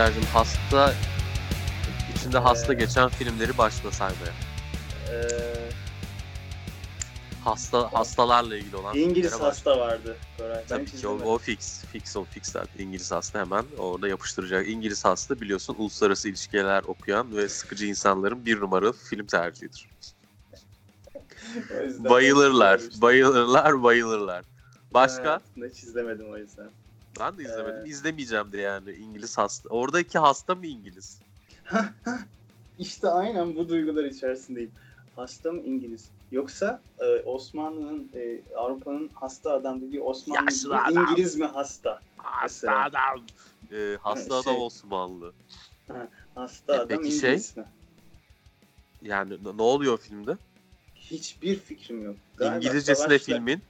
Ender'cim hasta içinde hasta Ee, geçen filmleri başla saymaya. Ee, Hasta hastalarla ilgili olan İngiliz hasta vardı. Koray. Tabii ki o, o fix. Fix o fix zaten. İngiliz hasta hemen orada yapıştıracak. İngiliz hasta biliyorsun uluslararası ilişkiler okuyan ve sıkıcı insanların bir numaralı film tercihidir. Bayılırlar, bayılırlar, bayılırlar. Başka? Hayatımda hiç izlemedim o yüzden. Ben de izlemedim. Ee, İzlemeyeceğim de yani İngiliz hasta. Oradaki hasta mı İngiliz? İşte aynen bu duygular içerisindeyim. Hasta mı İngiliz? Yoksa e, Osmanlı'nın, e, Avrupa'nın hasta adam dediği Osmanlı Yaşlı mı, adam. İngiliz mi hasta? Hasta Mesela. adam. Ee, hasta Şey- adam Osmanlı. Hasta E, adam peki İngiliz mi? Yani ne- ne oluyor filmde? Hiçbir fikrim yok. Galiba İngilizcesi ne savaşta- filmin?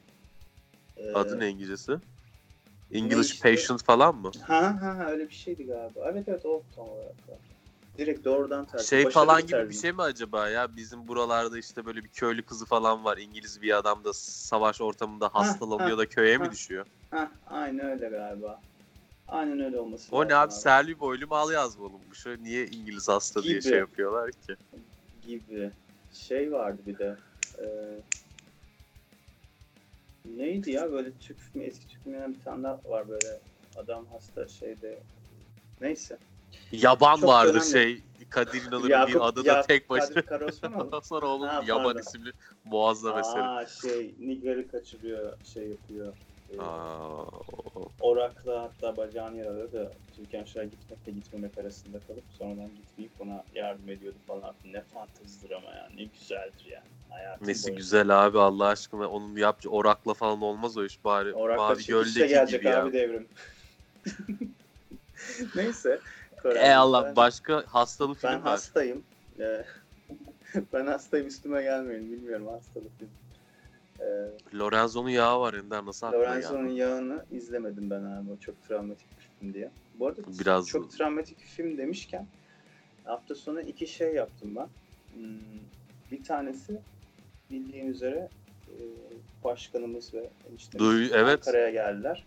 e, Adı ne İngilizcesi? English işte? Patient falan mı? Ha ha öyle bir şeydi galiba. Evet evet o tam olarak. Direkt doğrudan tercih. Şey Başarılı falan gibi bir şey mi acaba ya? Bizim buralarda işte böyle bir köylü kızı falan var. İngiliz bir adam da savaş ortamında hastalanıyor ha, da köye mi ha. düşüyor? Ha, aynen öyle galiba. Aynen öyle olması O ne lazım abi? Selvi boylu mal yazmalıymış. O Niye İngiliz hasta diye Gibi. şey yapıyorlar ki? gibi şey vardı bir de e, neydi ya böyle Türk filmi eski Türk filminden bir tane daha var böyle adam hasta şeyde neyse Yaban Çok vardı önemli. şey. Kadir İnanır'ın bir Yakup- adı da Yakup tek başına. Mı? Sonra onun Ha, Yaban pardon. isimli muazzam eseri. Aa şey Nigar'ı kaçırıyor şey yapıyor. E, Aa, o- Orak'la hatta bacağını yaraladı Türkan Şoray gitmekle gitmemek arasında kalıp sonradan gitmeyip ona yardım ediyordu falan. Ne fantezidir ama ya ne güzeldir ya. Hayatım Nesi boyunca. güzel abi Allah aşkına. Onun yaptığı orakla falan olmaz o iş bari. Orak'la Mavi göldeki gelecek gibi ya. abi devrim. Neyse. Ey Allah ben- başka hastalı Ben film var. hastayım. Ee, ben hastayım üstüme gelmeyin. Bilmiyorum hastalık film. Ee, Lorenzo'nun yağı var Ender nasıl aklına Lorenzo'nun geldi? yağını izlemedim ben abi. O çok travmatik bir film diye. Bu arada Biraz- çok travmatik bir film demişken hafta sonu iki şey yaptım ben. Hmm, bir tanesi bildiğin üzere e, başkanımız ve eniştemiz Duy- evet. Ankara'ya geldiler.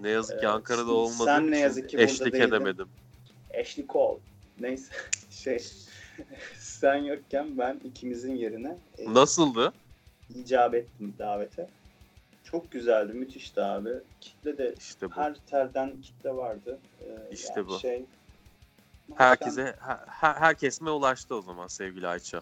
Ne yazık ki Ee, Ankara'da olmadığı sen ne için yazık ki eşlik değildin. edemedim. Ashley Cole. Neyse şey sen yokken ben ikimizin yerine e, Nasıldı? İcap ettim davete. Çok güzeldi, müthişti abi. Kitle de İşte bu. her terden kitle vardı. Ee, İşte yani bu. Şey, Herkese her, her, her kesime ulaştı o zaman sevgili Ayça.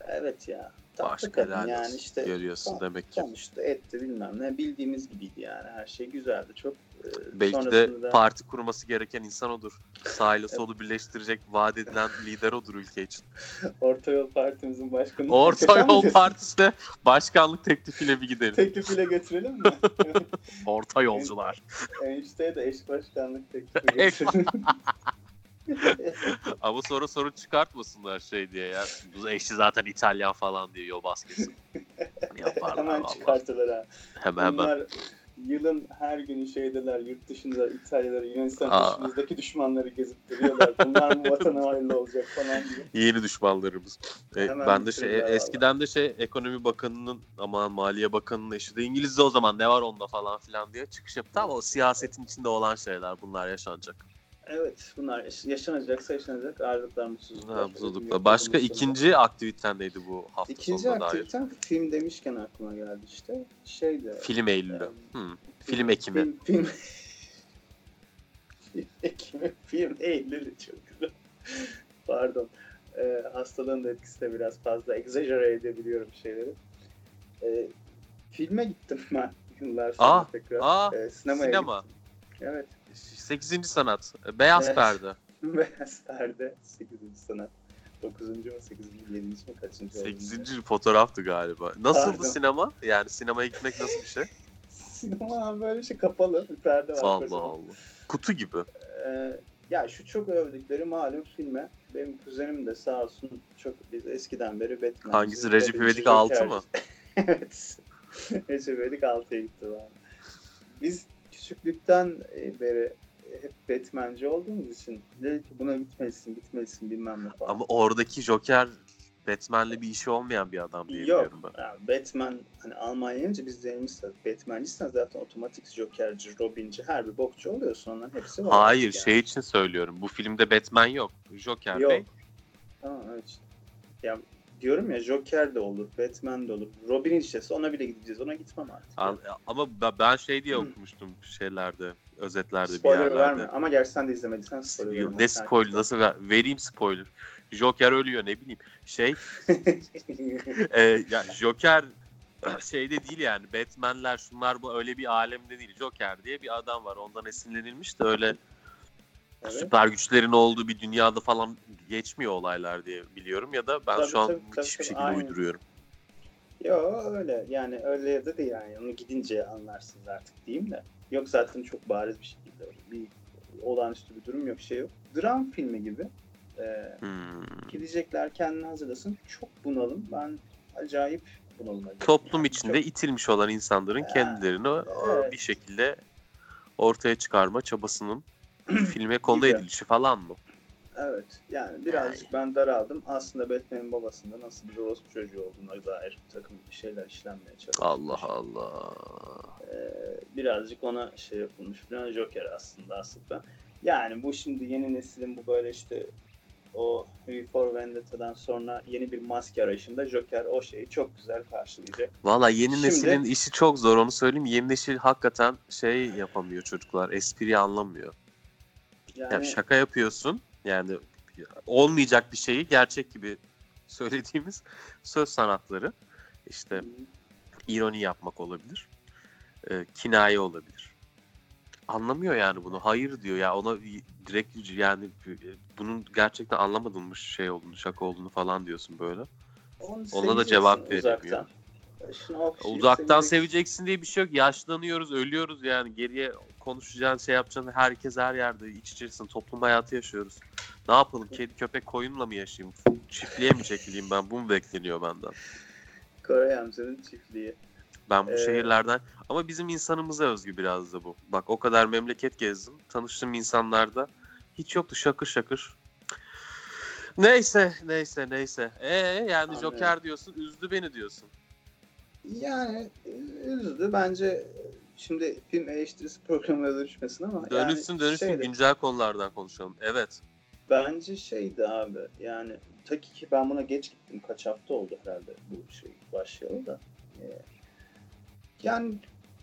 Evet ya. Başka kadın yani işte. Görüyorsun demek ki. Sonuçta etti bilmem ne. Bildiğimiz gibiydi yani. Her şey güzeldi. Çok e, Belki de sonrasında- parti kurması gereken insan odur. Sağ solu birleştirecek vaat edilen lider odur ülke için. Orta Yol Partimizin başkanı. Orta Yol. Partisi'ne başkanlık teklifiyle bir gidelim. Teklifiyle götürelim mi? Orta yolcular. Enişteye de eş başkanlık teklifi getirelim. Ama sonra sorun çıkartmasınlar şey diye ya. Bu eşi zaten İtalyan falan diye yobaz kesin. Yaparlar hemen valla. çıkartırlar ha. Hemen hemen. Bunlar yılın her günü şeydeler yurt dışında İtalyaları Yunanistan Aa. dışımızdaki düşmanları gezip duruyorlar. Bunlar mı vatana hayırlı olacak falan diye. Yeni düşmanlarımız. E, ben de şey bitirirler eskiden de şey ekonomi bakanının aman maliye bakanının eşi de İngilizce o zaman ne var onda falan filan diye çıkış yaptı ama o siyasetin içinde olan şeyler bunlar yaşanacak. Evet bunlar yaş- yaşanacaksa yaşanacak ayrılıklar mutsuzluklar. Ha, mutlulukla. Bizim Başka yapımız ikinci aktiviten neydi bu hafta İkinci sonuna dair? aktiviten film demişken aklıma geldi işte. Şeydi. Film Eylül'ü. Evet. Hmm. Film Ekimi. Film, film, film Ekimi. Film Eylül'ü çok güzel. Pardon. Ee, hastalığın da etkisi de biraz fazla exaggerate edebiliyorum şeyleri. Ee, filme gittim ben yıllar sonra Aa, tekrar. aa, Ee, sinemaya Sinema. gittim. Evet. Sekizinci sanat. Beyaz Evet. perde. Beyaz Perde 8. sanat. 9. mu 8. 7. mi kaçıncı olduğunu. Sekizinci fotoğraftı galiba. Nasıldı Pardon. sinema? Yani sinemaya gitmek nasıl bir şey? Sinema böyle şey kapalı bir perde var. Allah kocaman. Allah. Kutu gibi. Ee, ya şu çok övdükleri malum filme benim kuzenim de sağ olsun çok biz eskiden beri Batman. Hangisi? Recep İvedik 6 mı? evet. Recep İvedik 6'ya gitti bana. Biz küçüklükten e, beri hep Batman'ci olduğumuz için dedi ki buna gitmelisin gitmelisin bilmem ne falan. Ama oradaki Joker Batman'le bir işi olmayan bir adam diye Yok. biliyorum ben. Yani Batman hani Almanya gelince biz deneyimizde Batman'liysen zaten otomatik Joker'ci, Robin'ci her bir bokçu oluyorsun. Onların hepsi var. Hayır artık şey için söylüyorum. Bu filmde Batman yok. Joker Yok. Bey. Tamam evet işte. Ya diyorum ya Joker de olur, Batman de olur. Robin'in işlesi ona bile gideceğiz. Ona gitmem artık. An- Ama ben- şey diye okumuştum şeylerde, özetlerde bir spoiler yerlerde. verme. Ama gerçi sen de izlemediysen spoiler verme. Ne spoiler nasıl ver? Vereyim spoiler. Joker ölüyor ne bileyim. Şey e, ya Joker şeyde değil yani Batman'ler şunlar bu öyle bir alemde değil. Joker diye bir adam var. Ondan esinlenilmiş de öyle Evet. süper güçlerin olduğu bir dünyada falan geçmiyor olaylar diye biliyorum ya da ben Tabii, şu an tabii, müthiş tabii, bir şekilde aynen. uyduruyorum. Yo öyle yani öyle ya da değil yani onu gidince anlarsınız artık diyeyim de. Yok zaten çok bariz bir şekilde öyle bir olağanüstü bir durum yok şey yok. Dram filmi gibi. Ee, Hmm. gidecekler kendini hazırlasın. Çok bunalım. Ben acayip bunalım. Toplum içinde itilmiş olan insanların Ya, kendilerini evet. bir şekilde ortaya çıkarma çabasının filme konu edilişi falan mı? Evet. Yani birazcık ben daraldım. Aslında Batman'in babasında nasıl bir orospu çocuğu olduğuna dair bir takım şeyler işlenmeye çalışılmış. Allah Allah. Ee, birazcık ona şey yapılmış falan Joker aslında aslında. Yani bu şimdi yeni neslin bu böyle işte o V for Vendetta'dan sonra yeni bir maske arayışında Joker o şeyi çok güzel karşılayacak. Valla yeni Şimdi- neslin işi çok zor onu söyleyeyim. Yeni nesil hakikaten şey yapamıyor çocuklar. Espriyi anlamıyor. Yani Yani şaka yapıyorsun. Yani olmayacak bir şeyi gerçek gibi söylediğimiz söz sanatları. işte ironi yapmak olabilir. E, kinaye olabilir. Anlamıyor yani bunu. Hayır diyor ya ona direkt yani e, bunun gerçekten anlamadığımız şey olduğunu, şaka olduğunu falan diyorsun böyle. onu ona da cevap veremiyor. Kişiyi Uzaktan seveceksin. seveceksin diye bir şey yok. Yaşlanıyoruz, ölüyoruz yani. Geriye konuşacağın, şey yapacağın herkes her yerde iç içerisinde toplum hayatı yaşıyoruz. Ne yapalım? Kedi, köpek, koyunla mı yaşayayım? Çiftliğe mi çekileyim ben? Bu mu bekleniyor benden? Kore amcanın çiftliği. Ben bu Ee, şehirlerden... Ama bizim insanımıza özgü biraz da bu. Bak o kadar memleket gezdim. Tanıştığım insanlarda hiç yoktu şakır şakır. Neyse, neyse, neyse. Ee yani Anladım. Joker diyorsun, üzdü beni diyorsun. Yani e, üzdü bence şimdi film eleştirisi programına dönüşmesin ama Dönüşsün yani dönüşsün şeydi, güncel konulardan konuşalım. Evet. Bence şeydi abi yani tabii ki ben buna geç gittim kaç hafta oldu herhalde bu şey başlayalı da. Ee, yani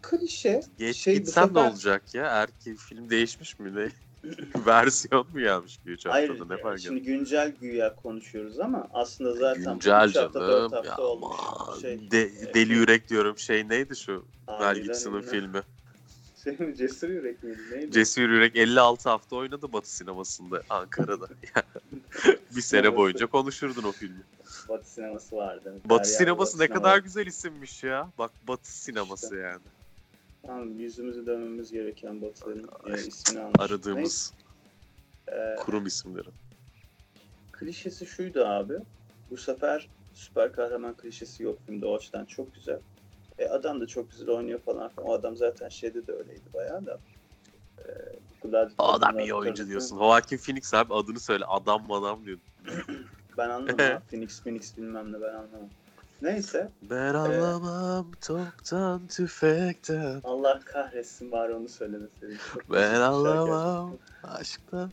klişe Geç şey gitsem ne sefer- olacak ya? Erki film değişmiş mi ne? Versiyon mu gelmiş bir üç Hayır haftada ne fark şimdi ediyor? güncel güya konuşuyoruz ama aslında zaten Güncel üç hafta, canım. Ya hafta olmuş. aman, Şey, de- e, Deli Yürek diyorum. Şey neydi şu? Mel Gibson'ın filmi. Şey mi, Cesur Yürek miydi neydi? Cesur Yürek 56 hafta oynadı Batı sinemasında Ankara'da. bir sene Sineması. boyunca konuşurdun o filmi. Batı sineması vardı. Batı sineması ne Batı kadar güzel isimmiş ya. Bak Batı sineması yani. Tamam, yüzümüzü dönmemiz gereken Batı'nın e, ismini almış. Aradığımız Neyse, e, kurum isimleri. klişesi şuydu abi. Bu sefer süper kahraman klişesi yok filmde o açıdan çok güzel. E, adam da çok güzel oynuyor falan. O adam zaten şeyde de öyleydi bayağı da. E, O adam iyi oyuncu diyorsun. Joaquin Phoenix abi adını söyle. Adam adam diyor. Ben anlamam. Phoenix Phoenix bilmem ne ben anlamam. Neyse. Ben anlamam toptan tüfekten. Allah kahretsin bari onu söylemeseydin. Çok Ben bir anlamam aşktan.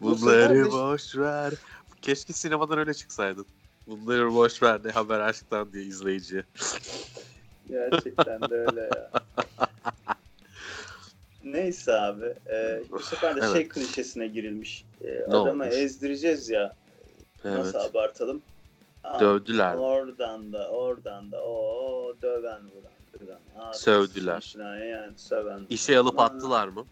Bu Bunları boş ver. Keşke sinemadan öyle çıksaydın. Bunları boş ver ne haber aşktan diye izleyiciye. Gerçekten de öyle ya. Neyse abi. e, bu sefer de Evet. şey klişesine girilmiş. E, adamı ezdireceğiz ya. Evet. Nasıl abartalım? Aa, Dövdüler. Oradan da oradan da o döven vuran kıran. Aa, Sövdüler. Yani söven. İşe alıp Aa, attılar mı?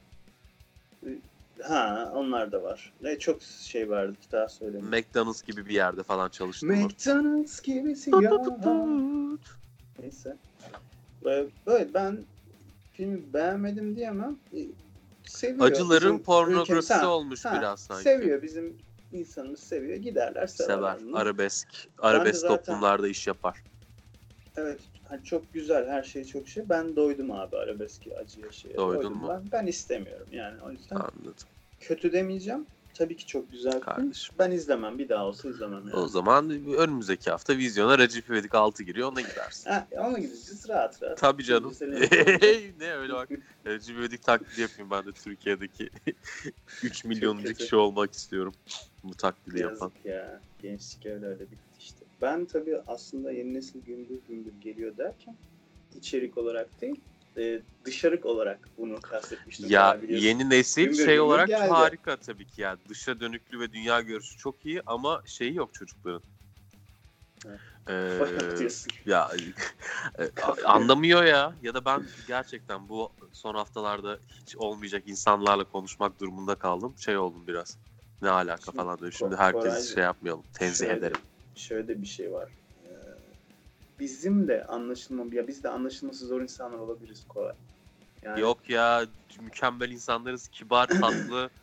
Ha onlar da var. Ne çok şey vardı ki daha söyleyeyim. McDonald's gibi bir yerde falan çalıştı mı? McDonald's gibisi ya. Neyse. Böyle, böyle ben filmi beğenmedim diyemem. Seviyor. Acıların Bizim pornografisi olmuş ha, biraz sanki. Seviyor. Bizim insanımız seviyor. Giderler severler. Sever. bunu. Arabesk. Arabesk zaten- toplumlarda iş yapar. Evet. Hani çok güzel. Her şey çok şey. Ben doydum abi arabeski acı yaşaya. Doydun Doydum mu? Ben, ben istemiyorum yani. O yüzden Anladım. kötü demeyeceğim. Tabii ki çok güzel. Kardeşim. Ben izlemem. Bir daha olsa izlemem. Yani. O zaman önümüzdeki hafta vizyona Recep İvedik 6 giriyor ona gidersin. Ha, ona gideceğiz rahat rahat. Tabii canım. Ne öyle bak. Recep İvedik taklidi yapayım ben de Türkiye'deki 3 milyonuncu kötü. kişi olmak istiyorum. Bu taklidi yapan. Yazık ya. Gençlik öyle öyle bitti işte. Ben tabii aslında yeni nesil gümbür gümbür geliyor derken içerik olarak değil e, dışarık olarak bunu kastetmiştim. Ya yeni nesil Gümbür şey gümbür olarak geldi. harika tabii ki yani dışa dönüklü ve dünya görüşü çok iyi ama şeyi yok çocukların. Evet. Ee, ya e, anlamıyor ya ya da ben gerçekten bu son haftalarda hiç olmayacak insanlarla konuşmak durumunda kaldım. Şey oldum biraz. Ne alaka Şimdi falan diyor. Şimdi herkes şey yapmayalım. Tenzih şöyle- ederim. Şöyle bir şey var. Ee, bizim de anlaşılmam ya biz de anlaşılması zor insanlar olabiliriz Koray. Yani Yok ya mükemmel insanlarız. Kibar, tatlı.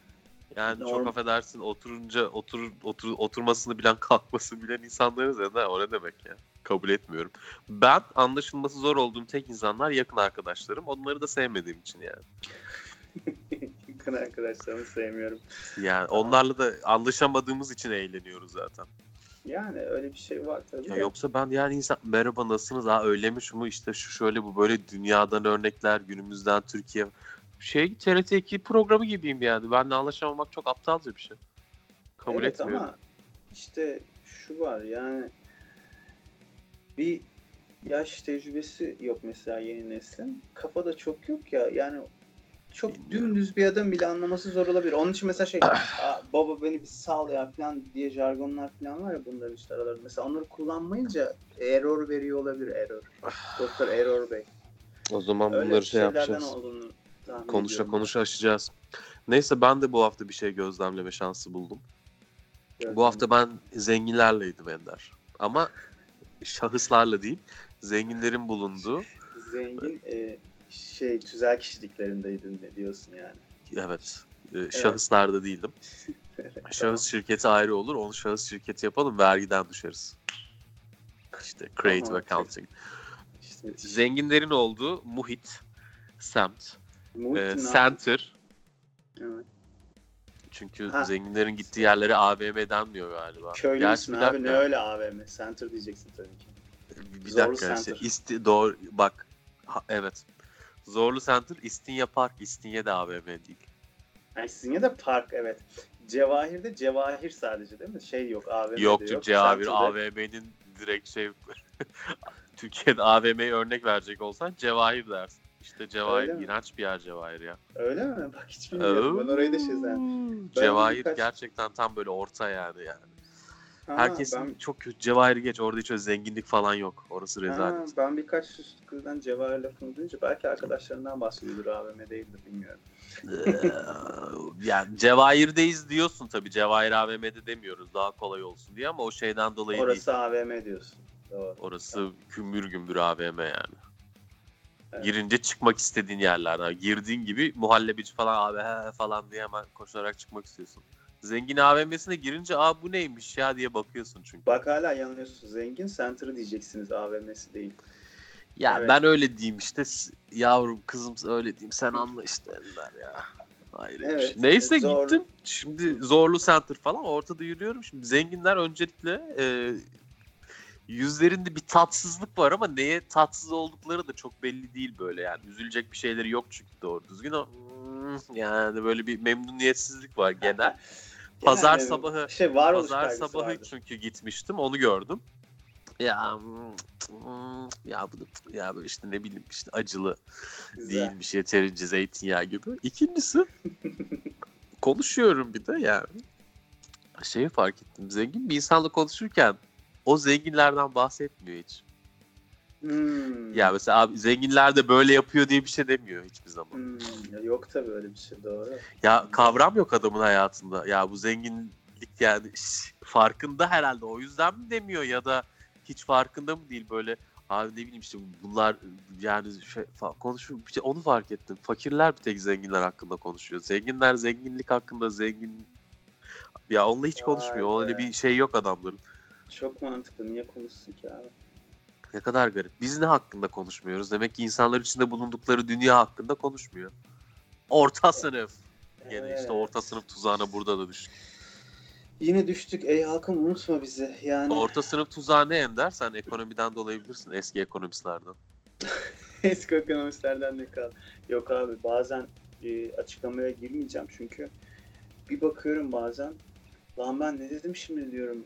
Yani çok Norm- affedersin oturunca otur, otur oturmasını bilen kalkmasını bilen insanlarız ya. Ne, o ne demek ya? Kabul etmiyorum. Ben anlaşılması zor olduğum tek insanlar yakın arkadaşlarım. Onları da sevmediğim için yani. yakın arkadaşlarımı sevmiyorum. Yani onlarla da anlaşamadığımız için eğleniyoruz zaten. Yani öyle bir şey var tabii. Ya yoksa ben yani insan merhaba nasılsınız? Ha öyle mi şu mu işte şu şöyle bu böyle dünyadan örnekler günümüzden Türkiye şey TRT2 programı gibiyim yani. Benle anlaşamamak çok aptalca bir şey. Kabul evet etmiyorum. ama işte şu var yani bir yaş tecrübesi yok mesela yeni neslin. Kafada çok yok ya yani çok dümdüz bir adam bile anlaması zor olabilir. Onun için mesela şey "Aa, baba beni bir sal ya falan diye jargonlar falan var ya bunların işte aralarında. Mesela onları kullanmayınca error veriyor olabilir error. Doktor Error Bey. O zaman Öyle bunları şey yapacağız. Konuşa ediyorum. konuşa aşacağız. Neyse ben de bu hafta bir şey gözlemleme şansı buldum. Gördüm. Bu hafta ben zenginlerleydim Ender. Ama şahıslarla değil, zenginlerin bulunduğu Zengin e, şey tüzel kişiliklerindeydim ne diyorsun yani. Evet. e, Şahıslarda değildim. Şahıs şirketi ayrı olur. Onu şahıs şirketi yapalım. Vergiden düşeriz. İşte creative Tamam, accounting. İşte Zenginlerin olduğu muhit, semt, e, center. Evet. Çünkü Ha. zenginlerin gittiği yerlere AVM denmiyor galiba. Köylü Gerçi abi dakika. ne öyle AVM? Center diyeceksin tabii ki. Bir Zorlu dakika. Center. isti, doğru, bak. Ha, evet. Zorlu Center, İstinye Park. İstinye de AVM değil. Yani ya da park evet. Cevahir'de Cevahir sadece değil mi? Şey yok AVM Yok de çünkü Cevahir AVM'nin direkt şey Türkiye'de AVM'ye örnek verecek olsan Cevahir dersin. İşte Cevahir Öyle mi? iğrenç bir yer Cevahir ya. Öyle mi? Bak hiç bilmiyorum. Ben orayı da şey Cevahir birkaç- gerçekten tam böyle orta yani yani. Ha, Herkesin ben, çok kötü Cevahir'i geç orada hiç öyle zenginlik falan yok. Orası ha, rezalet. ben birkaç kızdan Cevahir lafını duyunca belki arkadaşlarından bahsediyordur AVM değildir bilmiyorum. Ee, yani Cevahir'deyiz diyorsun tabii. Cevahir AVM'de demiyoruz daha kolay olsun diye ama o şeyden dolayı değil. Orası AVM diyorsun. Doğru. Orası gümbür gümbür AVM yani. Evet. Girince çıkmak istediğin yerlerden. Girdiğin gibi muhallebici falan abi he he falan diye hemen koşarak çıkmak istiyorsun. Zengin AVM'sine girince aa bu neymiş ya diye bakıyorsun çünkü. Bak hala yanılıyorsun. Zengin Center'ı diyeceksiniz AVM'si değil. Ya Evet. ben öyle diyeyim işte yavrum kızım öyle diyeyim sen anla işte Ender ya. Hayır. Evet, Neyse zor. gittim. Şimdi zorlu center falan ortada yürüyorum. Şimdi zenginler öncelikle e, yüzlerinde bir tatsızlık var ama neye tatsız oldukları da çok belli değil böyle yani. Üzülecek bir şeyleri yok çünkü doğru düzgün. O, hmm, yani böyle bir memnuniyetsizlik var genel. Pazar Genel sabahı şey varoluş Pazar sabahı vardır. çünkü gitmiştim onu gördüm. Ya hmm, hmm, ya bu ya böyle işte ne bileyim işte acılı Güzel. değilmiş yeterince zeytinyağı gibi. İkincisi konuşuyorum bir de yani. Şeyi fark ettim. Zengin bir insanla konuşurken o zenginlerden bahsetmiyor hiç. Hmm. Ya mesela abi zenginler de böyle yapıyor diye bir şey demiyor hiçbir zaman. Hmm, yok tabii öyle bir şey doğru. Ya kavram yok adamın hayatında. Ya bu zenginlik yani farkında herhalde o yüzden mi demiyor ya da hiç farkında mı değil böyle abi ne bileyim işte bunlar yani şey, konuşuyor bir şey, onu fark ettim. Fakirler bir tek zenginler hakkında konuşuyor. Zenginler zenginlik hakkında zengin ya onunla hiç Vay konuşmuyor. Öyle bir şey yok adamların. Çok mantıklı. Niye konuşsun ki abi? Ne kadar garip. Biz ne hakkında konuşmuyoruz? Demek ki insanlar içinde bulundukları dünya hakkında konuşmuyor. Orta sınıf. Gene Evet. işte orta sınıf tuzağına burada da düştük. Yine düştük. Ey halkım unutma bizi. Yani Orta sınıf tuzağı ne Ender? Sen ekonomiden dolayı bilirsin eski ekonomistlerden. eski ekonomistlerden ne kal? Yok abi bazen e, açıklamaya girmeyeceğim çünkü bir bakıyorum bazen lan ben ne dedim şimdi diyorum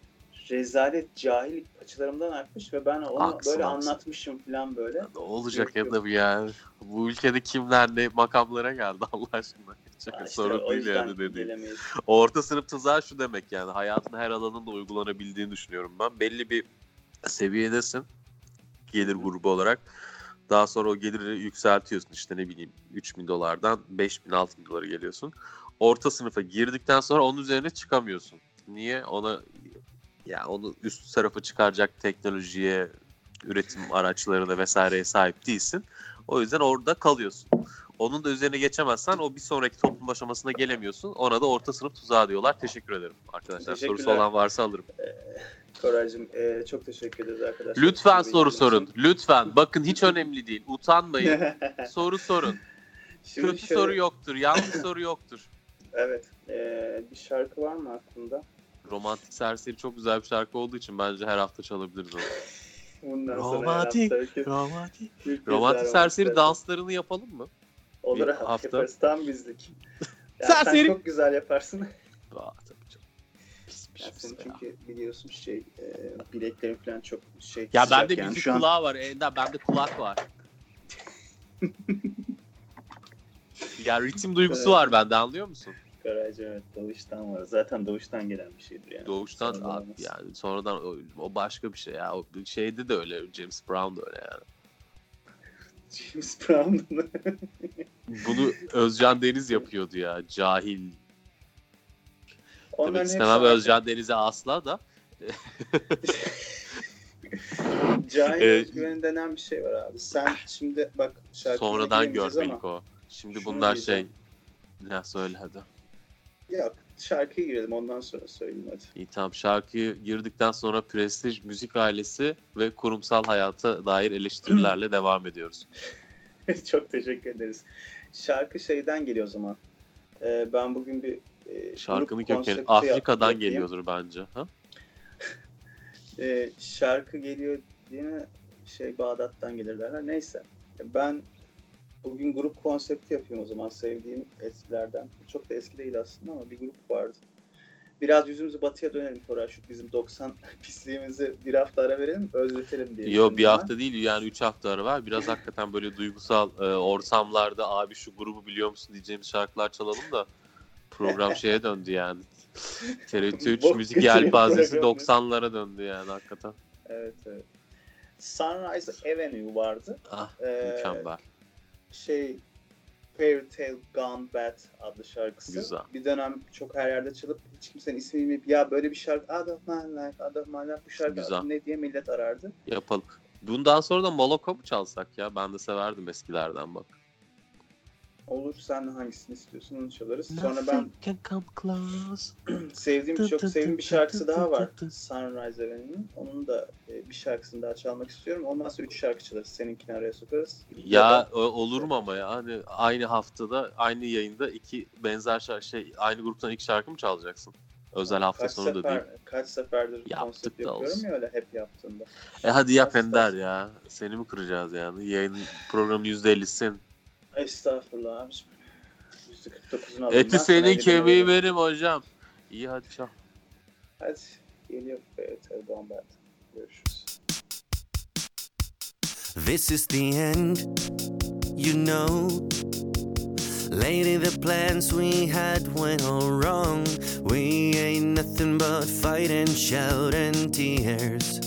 rezalet cahil açılarımdan akmış ve ben onu Haklısın, böyle haklısın. anlatmışım falan böyle. Ne olacak ya da bu yani. Bu ülkede kimler ne makamlara geldi Allah aşkına. Çok işte sorun değil yani dediğim. Orta sınıf tuzağı şu demek yani hayatın her alanında uygulanabildiğini düşünüyorum ben. Belli bir seviyedesin gelir grubu olarak. Daha sonra o geliri yükseltiyorsun işte ne bileyim 3 bin dolardan 5 bin 6 bin dolara geliyorsun. Orta sınıfa girdikten sonra onun üzerine çıkamıyorsun. Niye? Ona ya onu üst tarafa çıkaracak teknolojiye, üretim araçlarına vesaireye sahip değilsin. O yüzden orada kalıyorsun. Onun da üzerine geçemezsen o bir sonraki toplum aşamasına gelemiyorsun. Ona da orta sınıf tuzağı diyorlar. Teşekkür ederim arkadaşlar. Sorusu olan varsa alırım. Koraycığım e, çok teşekkür ederiz arkadaşlar. Lütfen Sizi soru sorun. Lütfen. Bakın hiç önemli değil. Utanmayın. soru sorun. Şimdi Kötü şöyle- soru yoktur. Yanlış soru yoktur. Evet. e, bir şarkı var mı aklında? Romantik Serseri çok güzel bir şarkı olduğu için bence her hafta çalabiliriz onu. Bundan Romantik, sonra Romantik. Romantik Serseri danslarını yapalım mı? Olur bir abi, hafta. yaparız. Tam bizlik. Ya sen Serseri. çok güzel yaparsın. Aa, tabii canım. Pis Ya şey senin ya. çünkü biliyorsun şey e, bileklerin falan çok şey Ya bende yani. müzik Şu an- kulağı var. Ender bende kulak var. ya ritim duygusu Evet. var bende anlıyor musun? Garajı evet doğuştan var. Zaten doğuştan gelen bir şeydir yani. Doğuştan Sonradan abi olmaz. yani sonradan o, o başka bir şey ya. O şeyde de öyle James Brown da öyle yani. James Brown'un Bunu Özcan Deniz yapıyordu ya. Cahil. Onların Demek istemem. Özcan Deniz'e asla da. Cahil Evet. özgüveni denen bir şey var abi. Sen şimdi bak Sonradan görmelik ama- o. Şimdi Şunu bunlar şey. diyeceğim. Ne söyle hadi. Yok şarkıya girelim ondan sonra söyleyeyim hadi. İyi tamam şarkıyı girdikten sonra prestij müzik ailesi ve kurumsal hayata dair eleştirilerle devam ediyoruz. Çok teşekkür ederiz. Şarkı şeyden geliyor o zaman. Ee, ben bugün bir e, Şarkının kökeni Afrika'dan yapayım. geliyordur bence. Ha? Ee, şarkı geliyor diye şey Bağdat'tan gelir derler. Neyse. Ben bugün grup konsepti yapıyorum o zaman sevdiğim eskilerden. Çok da eski değil aslında ama bir grup vardı. Biraz yüzümüzü batıya dönelim Koray. Şu bizim 90 pisliğimizi bir hafta ara verelim, özletelim diye. Yo bir ben. hafta değil yani 3 hafta ara var. Biraz hakikaten böyle duygusal e, ortamlarda abi şu grubu biliyor musun diyeceğimiz şarkılar çalalım da program şeye döndü yani. TRT 3 Bok müzik yelpazesi program. 90'lara döndü yani hakikaten. Evet, evet. Sunrise Avenue vardı. Ah Ee, mükemmel. Şey Fairy Tale Gone Bad adlı şarkısı. Güzel. Bir dönem çok her yerde çalıp hiç kimsenin ismini bilmeyip ya böyle bir şarkı Out of My Life, Out of My Life bu şarkı Güzel. ne diye millet arardı. Yapalım. Bundan sonra da Moloko mu çalsak ya? Ben de severdim eskilerden bak. Olur sen hangisini istiyorsun onu çalarız. Sonra ben sevdiğim çok sevdiğim bir şarkısı daha var. Sunrise Avenue'nin. Onun da e, bir şarkısını daha çalmak istiyorum. Ondan sonra üç şarkı çalarız. Seninkini araya sokarız. Ya o- olur mu ama ya? Hani aynı haftada, aynı yayında iki benzer şarkı, şey, aynı gruptan iki şarkı mı çalacaksın? Özel hafta kaç sonu da sefer, değil. Kaç seferdir Yaptık konsept da yapıyorum olsun. ya öyle hep yaptığımda. E hadi yap. Ender ya. Seni mi kıracağız yani? Yayın programın %50'sin. Estağfurullah abiciğim. %49'unu alın. Eti Ben senin 50 kemiği veririm. benim hocam. İyi hadi çal. Hadi geliyor Fairy Tale Gone Görüşürüz. This is the end, you know. Lady, the plans we had went all wrong. We ain't nothing but fight and shout and tears.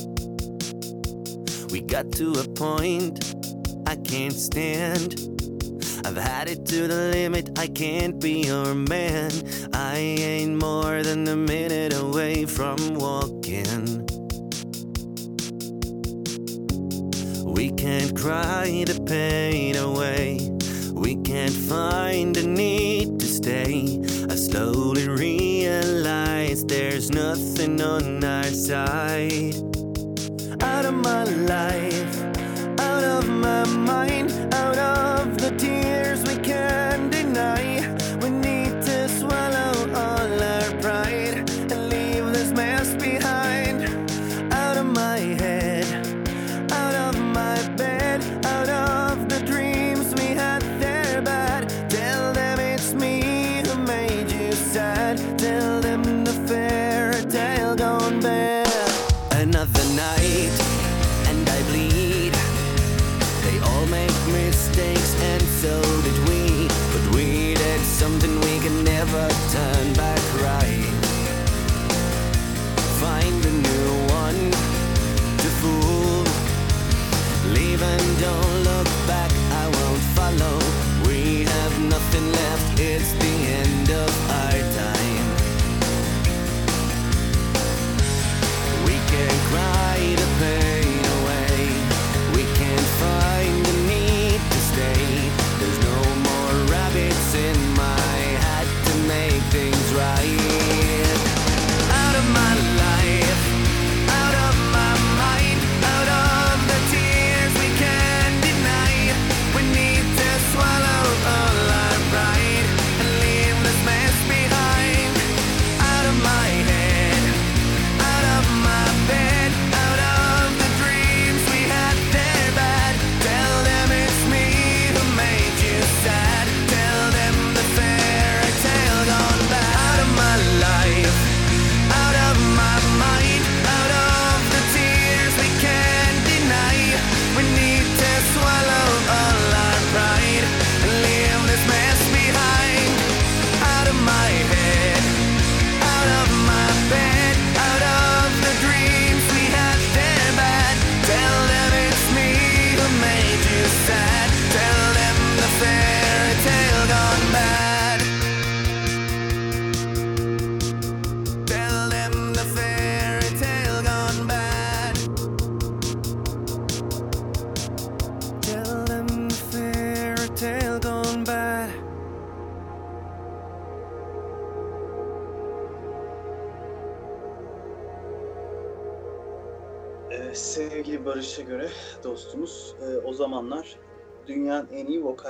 We got to a point I can't stand. I've had it to the limit, I can't be your man. I ain't more than a minute away from walking. We can't cry the pain away. We can't find the need to stay. I slowly realize there's nothing on our side. Out of my life, out of my mind, out of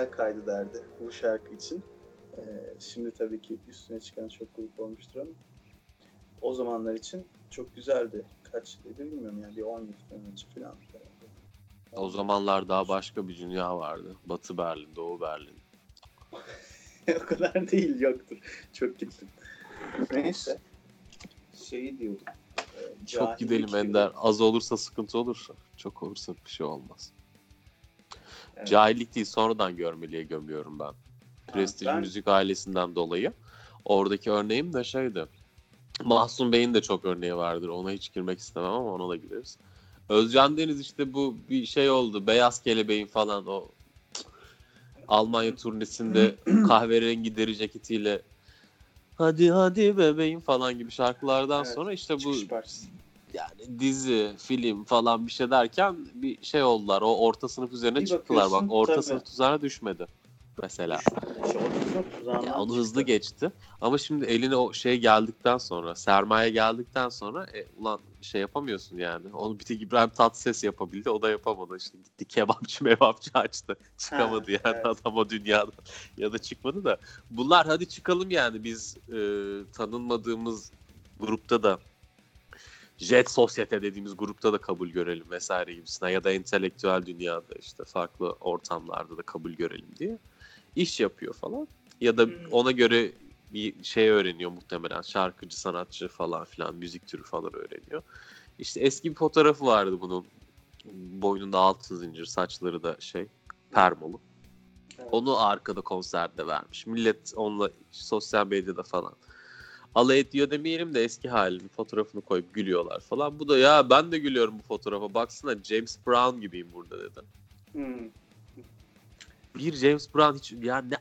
vokal kaydı derdi bu şarkı için. Ee, şimdi tabii ki üstüne çıkan çok grup olmuştur ama o zamanlar için çok güzeldi. Kaç yılıydı bilmiyorum yani bir 10 yıl önce falan. O zamanlar daha başka bir dünya vardı. Batı Berlin, Doğu Berlin. o kadar değil yoktur. Çok gittim. Neyse. Şeyi diyordum. e, Çok gidelim. Ender. Az olursa sıkıntı olur. Çok olursa bir şey olmaz. Evet. Cahillik değil sonradan görmeliye gömüyorum ben. Prestij ben- müzik ailesinden dolayı. Oradaki örneğim de şeydi. Mahsun Bey'in de çok örneği vardır. Ona hiç girmek istemem ama ona da gireriz. Özcan Deniz işte bu bir şey oldu. Beyaz Kelebeğin falan o Almanya turnesinde kahverengi deri ceketiyle hadi hadi bebeğim falan gibi şarkılardan Evet, sonra işte bu. Yani dizi, film falan bir şey derken bir şey oldular. O orta sınıf üzerine Bir çıktılar. Bak orta tabii. sınıf tuzağına düşmedi mesela. Ya onu çıktı. hızlı geçti. Ama şimdi eline o şey geldikten sonra, sermaye geldikten sonra e, ulan şey yapamıyorsun yani. Onu bir tek İbrahim Tatlıses yapabildi. O da yapamadı. İşte gitti kebapçı mevapçı açtı. Çıkamadı Ha, yani evet. adam o dünyada. ya da çıkmadı da. Bunlar hadi çıkalım yani biz e, tanınmadığımız grupta da Jet Sosyete dediğimiz grupta da kabul görelim vesaire gibisinden ya da entelektüel dünyada işte farklı ortamlarda da kabul görelim diye iş yapıyor falan. Ya da Hmm. ona göre bir şey öğreniyor muhtemelen şarkıcı, sanatçı falan filan müzik türü falan öğreniyor. İşte eski bir fotoğrafı vardı bunun. Boynunda altın zincir, saçları da şey permalı. Evet. Onu arkada konserde vermiş. Millet onunla sosyal medyada falan alay ediyor demeyelim de eski halinin fotoğrafını koyup gülüyorlar falan. Bu da ya ben de gülüyorum bu fotoğrafa baksana James Brown gibiyim burada dedi. Hmm. Bir James Brown hiç ya ne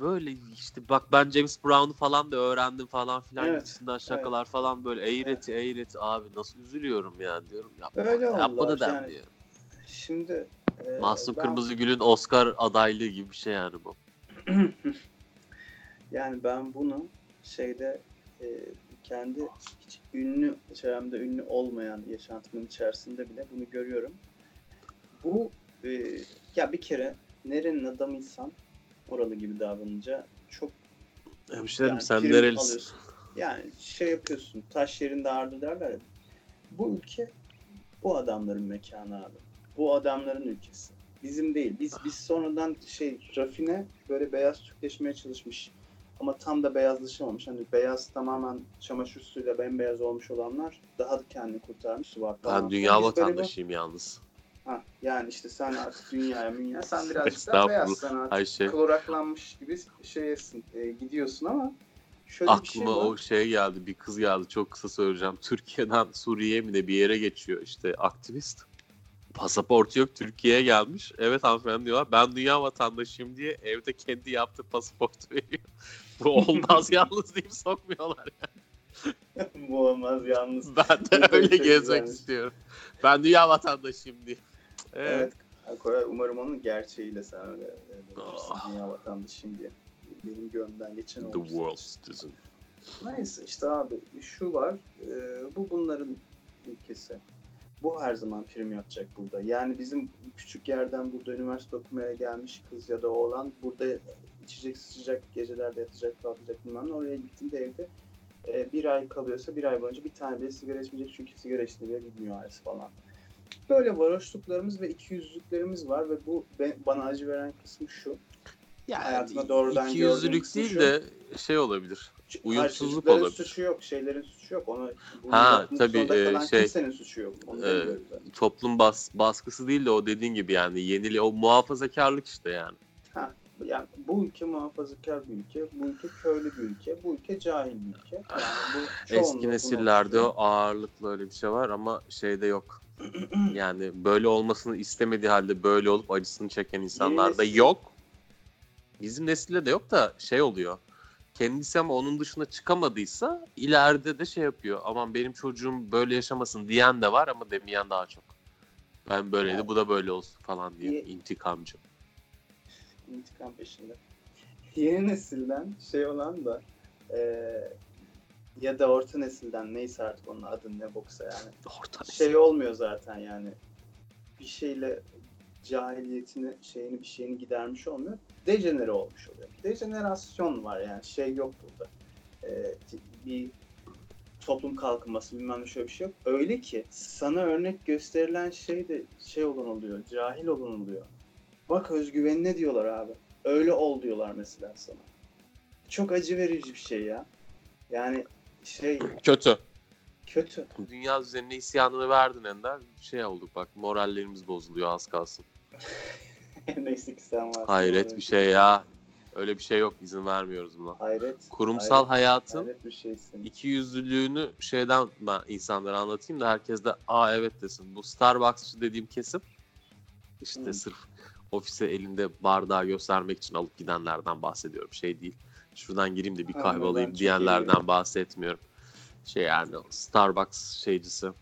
böyle işte bak ben James Brown'u falan da öğrendim falan filan Evet, gibisinden şakalar falan böyle eğreti eğreti abi nasıl üzülüyorum ya diyorum yapma, Öyle yapma da yani. Şimdi e, Mahsun ben- Kırmızıgül'ün Oscar adaylığı gibi bir şey yani bu. yani ben bunu şeyde e, kendi hiç ünlü, çevremde ünlü olmayan yaşantımın içerisinde bile bunu görüyorum. Bu e, ya bir kere nerenin adamıysan oralı gibi davranınca çok Hemşerim yani sen nerelisin? alıyorsun. Yani şey yapıyorsun, taş yerinde ağırdı derler ya. Bu ülke bu adamların mekanı abi. Bu adamların ülkesi. Bizim değil. Biz biz sonradan şey rafine böyle beyaz Türkleşmeye çalışmış. Ama tam da beyazlaşamamış. Hani beyaz tamamen çamaşır suyuyla bembeyaz olmuş olanlar daha da kendini kurtarmış. Var falan. Ben dünya bir- vatandaşıyım yalnız. Ha, yani işte sen artık dünyaya münya sen birazcık daha beyaz sen artık Ayşe kloraklanmış gibi şeysin, e, gidiyorsun ama şöyle bir şey aklıma var. o şey geldi bir kız geldi çok kısa söyleyeceğim. Türkiye'den Suriye'ye mi de bir yere geçiyor işte aktivist. Pasaportu yok Türkiye'ye gelmiş. Evet hanımefendi diyorlar ben dünya vatandaşıyım diye evde kendi yaptığı pasaportu veriyor. Bu olmaz yalnız deyip sokmuyorlar. Bu olmaz yalnız. Ben de öyle gezmek güzelmiş. istiyorum. Ben dünya vatandaşıyım diye. Evet. Evet. Koray umarım onun gerçeğiyle sen öyle e, Ah. dünya vatandaşıyım diye. Benim gönlümden geçen The olmuş. world citizen. Neyse işte abi şu var. e, bu bunların ülkesi. Bu her zaman prim yapacak burada. Yani bizim küçük yerden burada üniversite okumaya gelmiş kız ya da oğlan burada içecek sıcak gecelerde yatacak kalkacak bilmem. Oraya gittiğinde evde e, bir ay kalıyorsa bir ay boyunca bir tane bile sigara içmeyecek çünkü sigara içtiğini bile bilmiyor ailesi falan. Böyle varoşluklarımız ve ikiyüzlülüklerimiz var ve bu bana acı veren kısmı şu. Yani Hayatına doğrudan değil şu. de şey olabilir. Uyumsuzluk olabilir. suçu yok, şeylerin suçu yok. Bunu Ha, tabii, e, şey, kimsenin suçu yok. Onu e. Toplum bas, baskısı değil de o dediğin gibi yani yenili o muhafazakarlık işte yani. Ha, yani bu ülke muhafazakar bir ülke, bu ülke köylü bir ülke, bu ülke cahil bir ülke. Yani bu Eski nesillerde o ağırlıklı öyle bir şey var ama şeyde yok. Yani böyle olmasını istemediği halde böyle olup acısını çeken insanlar da yok. Bizim nesilde de yok da şey oluyor. Kendisi ama onun dışına çıkamadıysa ileride de şey yapıyor. Aman benim çocuğum böyle yaşamasın diyen de var ama demeyen daha çok. Ben böyleydi Yani- bu da böyle olsun falan diye. Ye- intikamcı. intikam peşinde. Yeni nesilden şey olan da e, ya da orta nesilden neyse artık onun adı ne boksa yani. Orta Şey olmuyor zaten yani. Bir şeyle cahiliyetini şeyini bir şeyini gidermiş olmuyor. Dejenere olmuş oluyor. Dejenerasyon var yani şey yok burada. Ee, bir toplum kalkınması bilmem ne şöyle bir şey yok. Öyle ki sana örnek gösterilen şey de şey olan oluyor. Cahil olan oluyor. Bak özgüvenine diyorlar abi. Öyle ol diyorlar mesela sana. Çok acı verici bir şey ya. Yani şey Kötü. kötü. Dünya üzerine isyanını verdin Ender. Şey olduk bak morallerimiz bozuluyor az kalsın. Neyse ki sen varsın. Hayret bir şey ya. Öyle bir şey yok izin vermiyoruz buna. Hayret. Kurumsal hayret, hayatın hayret bir şeysin. iki yüzlülüğünü şeyden ben insanlara anlatayım da herkes de aa evet desin. Bu Starbucksçı dediğim kesim işte Hı. sırf ofise elinde bardağı göstermek için alıp gidenlerden bahsediyorum. Şey değil. Şuradan gireyim de bir kahve alayım diyenlerden iyi. bahsetmiyorum. Şey yani Starbucks şeycisi.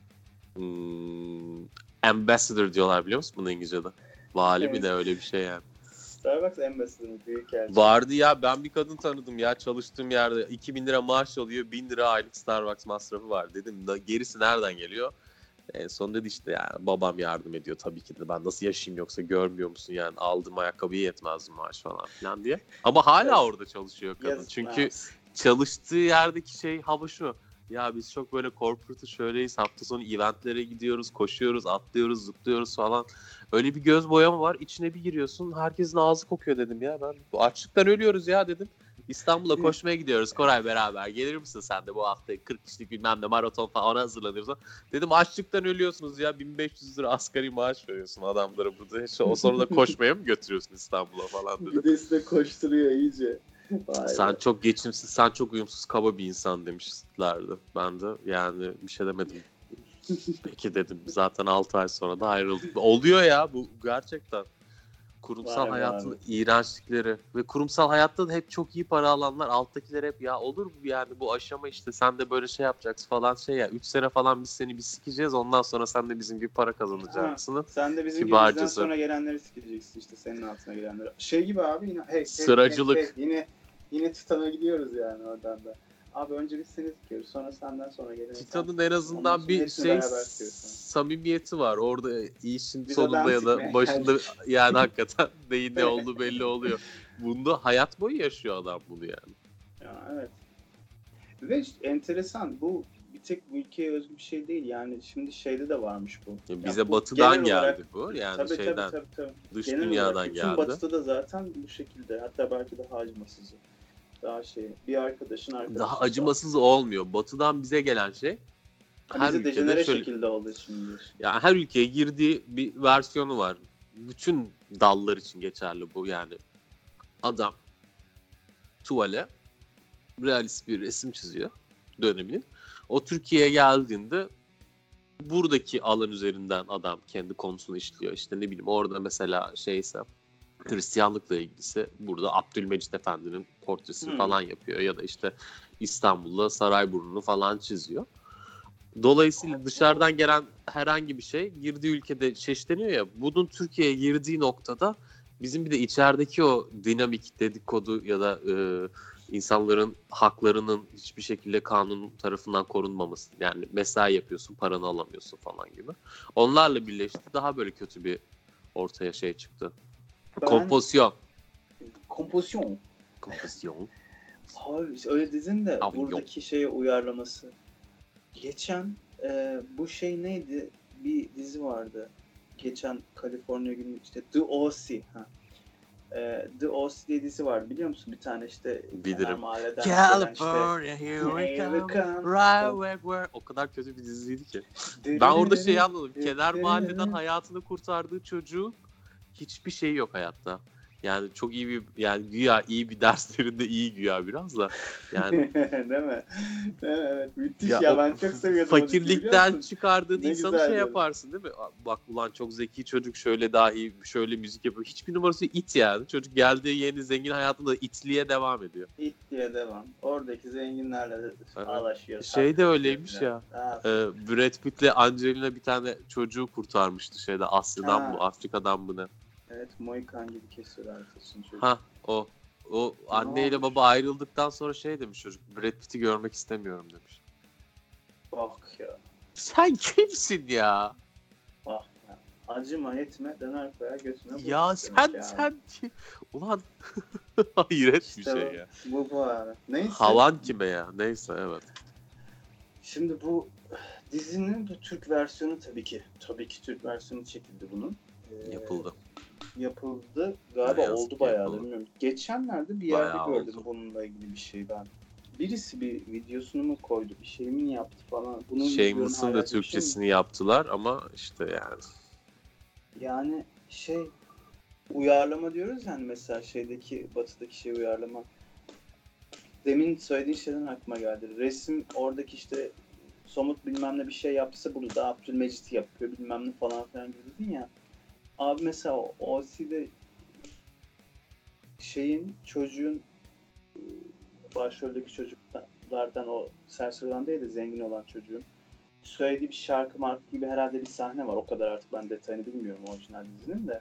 Hmm, ambassador diyorlar biliyor musun bunu İngilizce'de? Vali Evet. de öyle bir şey yani. Starbucks Ambassador'ın büyük elçisi. Vardı ya ben bir kadın tanıdım ya çalıştığım yerde 2000 lira maaş alıyor 1000 lira aylık Starbucks masrafı var dedim da gerisi nereden geliyor? En son dedi işte yani babam yardım ediyor tabii ki de ben nasıl yaşayayım yoksa görmüyor musun yani aldığım ayakkabıya yetmez mi maaş falan filan diye. Ama hala orada çalışıyor kadın çünkü çalıştığı yerdeki şey hava şu. Ya biz çok böyle corporate'ı şöyleyiz. Hafta sonu eventlere gidiyoruz, koşuyoruz, atlıyoruz, zıplıyoruz falan. Öyle bir göz boyama var. içine bir giriyorsun. Herkesin ağzı kokuyor dedim ya. Ben bu açlıktan ölüyoruz ya dedim. İstanbul'a koşmaya gidiyoruz Koray beraber. Gelir misin sen de bu hafta 40 kişilik bilmem ne maraton falan ona hazırlanıyoruz. Dedim açlıktan ölüyorsunuz ya 1500 lira asgari maaş veriyorsun adamlara burada. İşte o sonra da koşmaya mı götürüyorsun İstanbul'a falan dedim. Bir de size koşturuyor iyice. Vay Sen be. çok geçimsiz, sen çok uyumsuz, kaba bir insan demişlerdi. Ben de yani bir şey demedim. Peki dedim. Zaten 6 ay sonra da ayrıldık. Oluyor ya bu gerçekten. Kurumsal Vay hayatın abi. iğrençlikleri ve kurumsal hayatta da hep çok iyi para alanlar alttakiler hep ya olur mu yani bu aşama işte sen de böyle şey yapacaksın falan şey ya 3 sene falan biz seni bir sikeceğiz ondan sonra sen de bizim gibi para kazanacaksın. Sen de bizim gibi bizden sonra gelenleri sikeceksin işte senin altına gelenleri. Şey gibi abi yine hey, hey, Sıracılık. hey, hey, yine yine Titan'a gidiyoruz yani oradan da. Abi önce biz seni sikiyoruz sonra senden sonra gelen. Titan'ın en azından bir şey samimiyeti var. Orada işin Biz sonunda ya da başında yani hakikaten neyin ne olduğu belli oluyor. Bunda hayat boyu yaşıyor adam bunu yani. Ya, evet. Ve işte enteresan bu bir tek bu ülkeye özgü bir şey değil yani şimdi şeyde de varmış bu. Ya bize bu batıdan geldi olarak- bu. Yani tabii, şeyden tabii tabii tabii. dış Genel dünyadan olarak geldi. batıda da zaten bu şekilde hatta belki daha acımasızı. Daha şey bir arkadaşın arkadaşı. Daha acımasız olmuyor. Batıdan bize gelen şey her bize ülkede şöyle şekilde için diyorsun. yani her ülkeye girdiği bir versiyonu var. Bütün dallar için geçerli bu yani. Adam tuvale realist bir resim çiziyor döneminin. O Türkiye'ye geldiğinde buradaki alan üzerinden adam kendi konusunu işliyor. İşte ne bileyim orada mesela şeyse Hristiyanlıkla ilgisi burada Abdülmecit Efendi'nin portresini Hmm. falan yapıyor ya da işte İstanbul'da Sarayburnu'nu falan çiziyor. Dolayısıyla dışarıdan gelen herhangi bir şey girdiği ülkede çeşitleniyor ya. Bunun Türkiye'ye girdiği noktada bizim bir de içerideki o dinamik dedikodu ya da e, insanların haklarının hiçbir şekilde kanun tarafından korunmaması. Yani mesai yapıyorsun, paranı alamıyorsun falan gibi. Onlarla birleşti. Daha böyle kötü bir ortaya şey çıktı. Ben- Kompozisyon. Kompozisyon. Kompozisyon. Abi öyle dedin de Abi yok. buradaki şeye uyarlaması. Geçen e, bu şey neydi? Bir dizi vardı. Geçen Kaliforniya günü işte The O.C. Ha. E, The O.C. diye dizi var biliyor musun? Bir tane işte Bilirim. mahalleden gelen işte California, here we come. come. Right where we're... O kadar kötü bir diziydi ki. Ben orada şeyi anladım. Kenar mahalleden hayatını kurtardığı çocuğun hiçbir şeyi yok hayatta. Yani çok iyi bir yani güya iyi bir derslerinde iyi güya biraz da. Yani Değil mi? Evet. Müthiş Ya ya, ben çok seviyordum. fakirlikten çıkardığın Ne insanı şey yani. yaparsın değil mi? Bak ulan çok zeki çocuk şöyle daha iyi şöyle müzik yapıyor. Hiçbir numarası it yani. Çocuk geldiği yeni zengin hayatında itliğe devam ediyor. Diye devam. Oradaki zenginlerle de Evet. ağlaşıyor. Şey de öyleymiş ya. Ha, Ee, Brad Pitt'le Angelina bir tane çocuğu kurtarmıştı şeyde Asya'dan Ha. mı Afrika'dan mı ne? Evet Moikan gibi kesiyorlar saçını çocuk. Ha o. O anneyle baba ayrıldıktan sonra şey demiş çocuk. Brad Pitt'i görmek istemiyorum demiş. Bak ya. Sen kimsin ya? Bak ya. Acıma etme döner koyar götüne. Ya sen sen ki- ulan hayret bir İşte şey bu- ya. Bu bu abi. Neyse. Havan kime ya? Neyse evet. Şimdi bu dizinin bu Türk versiyonu tabii ki. Tabii ki Türk versiyonu çekildi bunun. Ee, Yapıldı. Yapıldı. Galiba yazık oldu bayağı da bilmiyorum. Geçenlerde bir yerde Bayağı gördüm oldu. bununla ilgili bir şey ben. Birisi bir videosunu mu koydu, bir şey mi yaptı falan. Bunun Shameless'ın videonun da şey mi- Türkçesini yaptılar ama işte yani. Yani şey uyarlama diyoruz yani mesela şeydeki batıdaki şey uyarlama. Demin söylediğin şeyden aklıma geldi. Resim oradaki işte somut bilmem ne bir şey yapsa bunu da Abdülmecit yapıyor bilmem ne falan filan gibi dedin ya. Abi mesela OC'de şeyin çocuğun e, başroldeki çocuklardan o serseri olan değil de zengin olan çocuğun söylediği bir şarkı marka gibi herhalde bir sahne var. O kadar artık ben detayını bilmiyorum orijinal dizinin de.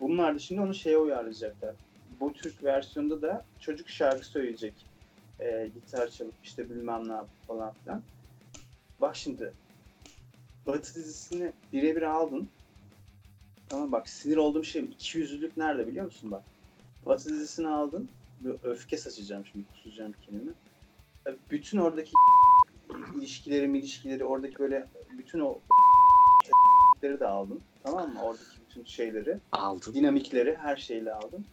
Bunlar da şimdi onu şeye uyarlayacaklar. Bu Türk versiyonda da çocuk şarkı söyleyecek. Ee, gitar çalıp işte bilmem ne yapıp falan filan. Bak şimdi Batı dizisini birebir aldın. Tamam bak sinir olduğum şey 200'lülük nerede biliyor musun bak. Batı dizisini aldın. Böyle öfke saçacağım şimdi kusacağım kendimi. Bütün oradaki ilişkileri ilişkileri oradaki böyle bütün o de aldın. Tamam mı? Oradaki bütün şeyleri, Aldın. dinamikleri her şeyle aldın.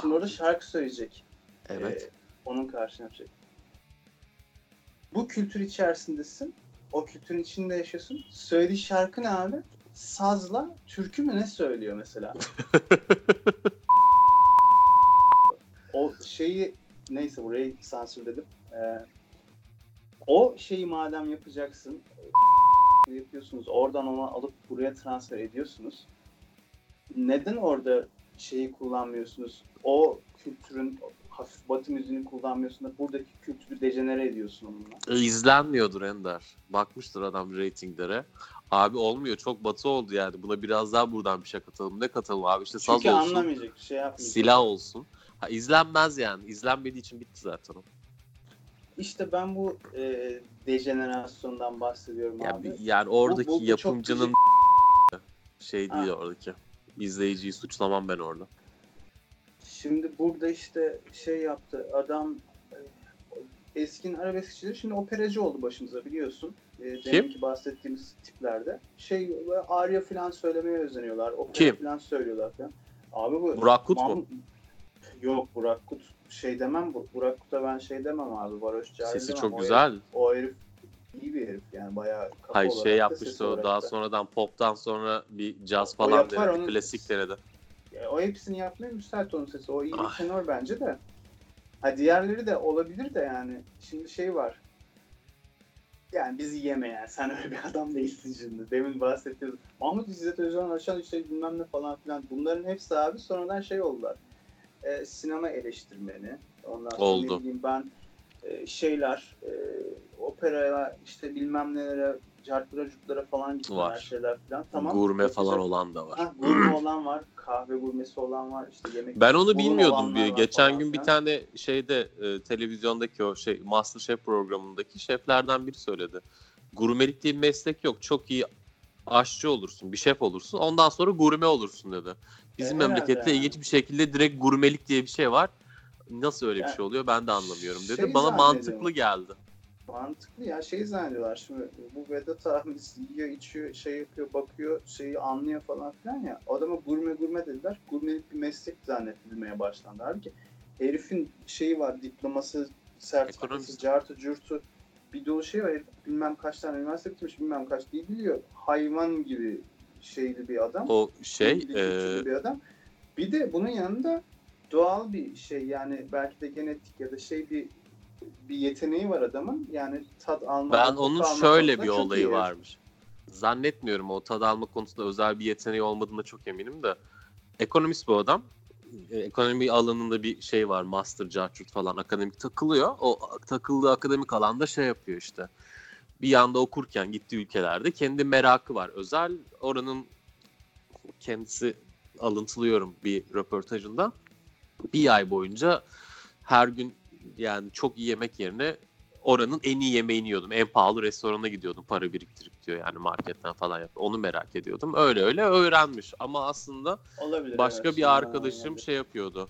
Şimdi orada şarkı söyleyecek. Evet. Ee, onun karşına yapacak. Bu kültür içerisindesin. O kültürün içinde yaşıyorsun. Söylediği şarkı ne abi? Sazla türkü mü ne söylüyor mesela? o şeyi neyse burayı sansürledim. Ee, o şeyi madem yapacaksın yapıyorsunuz. Oradan onu alıp buraya transfer ediyorsunuz. Neden orada şeyi kullanmıyorsunuz? O kültürün hafif batı müziğini kullanmıyorsun da buradaki kültürü dejenere ediyorsun onunla. İzlenmiyordur Ender. Bakmıştır adam reytinglere. Abi olmuyor çok batı oldu yani. Buna biraz daha buradan bir şey katalım. Ne katalım abi işte saz Çünkü olsun. anlamayacak, şey yapmayacak. Silah olsun. Ha, izlenmez yani. İzlenmediği için bitti zaten o. İşte ben bu e, dejenerasyondan bahsediyorum Yani, abi. yani oradaki bu- bu çok yapımcının şey değil Ha. oradaki. İzleyiciyi suçlamam ben orada. Şimdi burada işte şey yaptı adam e, eskin arabeskçileri şimdi operacı oldu başımıza biliyorsun. E, deminki bahsettiğimiz tiplerde. Şey arya falan söylemeye özeniyorlar. Opera Kim? falan söylüyorlar falan. Abi bu Burak Kut mu? Yok Burak Kut şey demem bu. Burak Kut'a ben şey demem abi. Varoş Cahil Sesi demem. çok O güzel. Herif, o herif iyi bir herif yani bayağı kafa Hayır şey yapmıştı o daha da. sonradan poptan sonra bir caz falan denedi. onun- Klasik denedi. O hepsini yapmaya müsait onun sesi. O iyi bir Ah. tenor bence de. Ha diğerleri de olabilir de yani. Şimdi şey var. Yani bizi yeme yani. Sen öyle bir adam değilsin şimdi. Demin bahsettiğimiz. Mahmut İzzet Özcan Aşan işte bilmem ne falan filan. Bunların hepsi abi sonradan şey oldular. E, sinema eleştirmeni. Ondan sonra Oldu. ne bileyim ben e, şeyler e, operaya işte bilmem nelere cartlara falan gitmeler Var. şeyler falan. Tamam. Gurme falan güzel. olan da var. Ha, gurme olan var, kahve gurmesi olan var, işte yemek. Ben onu bilmiyordum. Bir. Geçen falan gün bir filan. tane şeyde e, televizyondaki o şey Masterchef programındaki şeflerden biri söyledi. Gurmelik diye bir meslek yok. Çok iyi aşçı olursun, bir şef olursun. Ondan sonra gurme olursun dedi. Bizim E, memlekette yani. ilginç bir şekilde direkt gurmelik diye bir şey var. Nasıl öyle bir Yani şey oluyor ben de anlamıyorum dedi. şey Bana mantıklı geldi. Mantıklı ya şey zannediyorlar. Şimdi bu Vedat abimiz yiyor içiyor şey yapıyor bakıyor şeyi anlıyor falan filan ya. Adama gurme gurme dediler. Gurmelik bir meslek zannedilmeye başlandı. Halbuki herifin şeyi var diploması sertifikası cartı curtu bir dolu şey var. Herif bilmem kaç tane üniversite bitirmiş bilmem kaç değil biliyor. Hayvan gibi şeyli bir adam. O şey e, bir adam. Bir de bunun yanında doğal bir şey yani belki de genetik ya da şey bir bir yeteneği var adamın. Yani tat alma. Ben onun alma şöyle bir olayı varmış. Zannetmiyorum o tad alma konusunda özel bir yeteneği olmadığına çok eminim de. Ekonomist bu adam. E, Ekonomi alanında bir şey var. Master, Carchurt falan akademik takılıyor. O takıldığı akademik alanda şey yapıyor işte. Bir yanda okurken gittiği ülkelerde kendi merakı var. Özel oranın kendisi alıntılıyorum bir röportajında. bir ay boyunca her gün yani çok iyi yemek yerine oranın en iyi yemeğini yiyordum. En pahalı restorana gidiyordum para biriktirip diyor yani marketten falan yap. Onu merak ediyordum. Öyle öyle öğrenmiş ama aslında Olabilir. başka evet. bir arkadaşım olabilir. şey yapıyordu.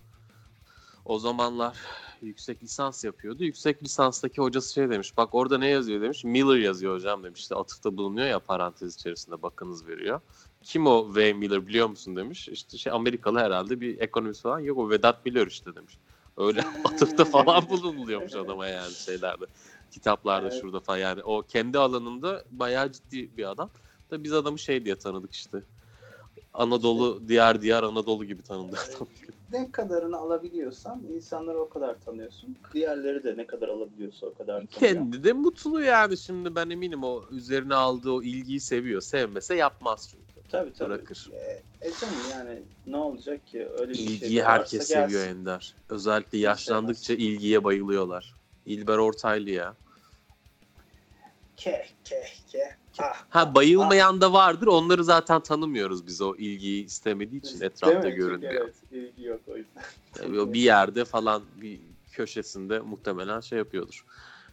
O zamanlar yüksek lisans yapıyordu. Yüksek lisanstaki hocası şey demiş. Bak orada ne yazıyor demiş. Miller yazıyor hocam demiş. İşte atıfta bulunuyor ya parantez içerisinde bakınız veriyor. Kim o V. Miller biliyor musun demiş. İşte şey Amerikalı herhalde bir ekonomist falan. Yok o Vedat Miller işte demiş. Öyle atıfta falan bulunuluyormuş adama yani şeylerde. Kitaplarda Evet. şurada falan yani. O kendi alanında bayağı ciddi bir adam. Da biz adamı şey diye tanıdık işte. Anadolu, diğer diğer Anadolu gibi tanıdık adam. ne kadarını alabiliyorsan insanları o kadar tanıyorsun. Diğerleri de ne kadar alabiliyorsa o kadar tanıyor. Kendi de mutlu yani şimdi ben eminim o üzerine aldığı o ilgiyi seviyor. Sevmese yapmaz çünkü. Tabii tabii. Bırakır. E, e canım yani ne olacak ki öyle bir şey İlgiyi varsa herkes gelsin. seviyor Ender. Özellikle yaşlandıkça ilgiye bayılıyorlar. İlber Ortaylı ya. Keh keh keh. Ah, Ha bayılmayan da vardır. Onları zaten tanımıyoruz biz o ilgiyi istemediği için etrafta görünmüyor. Evet ilgi yok o yüzden. Tabii o bir yerde falan bir köşesinde muhtemelen şey yapıyordur.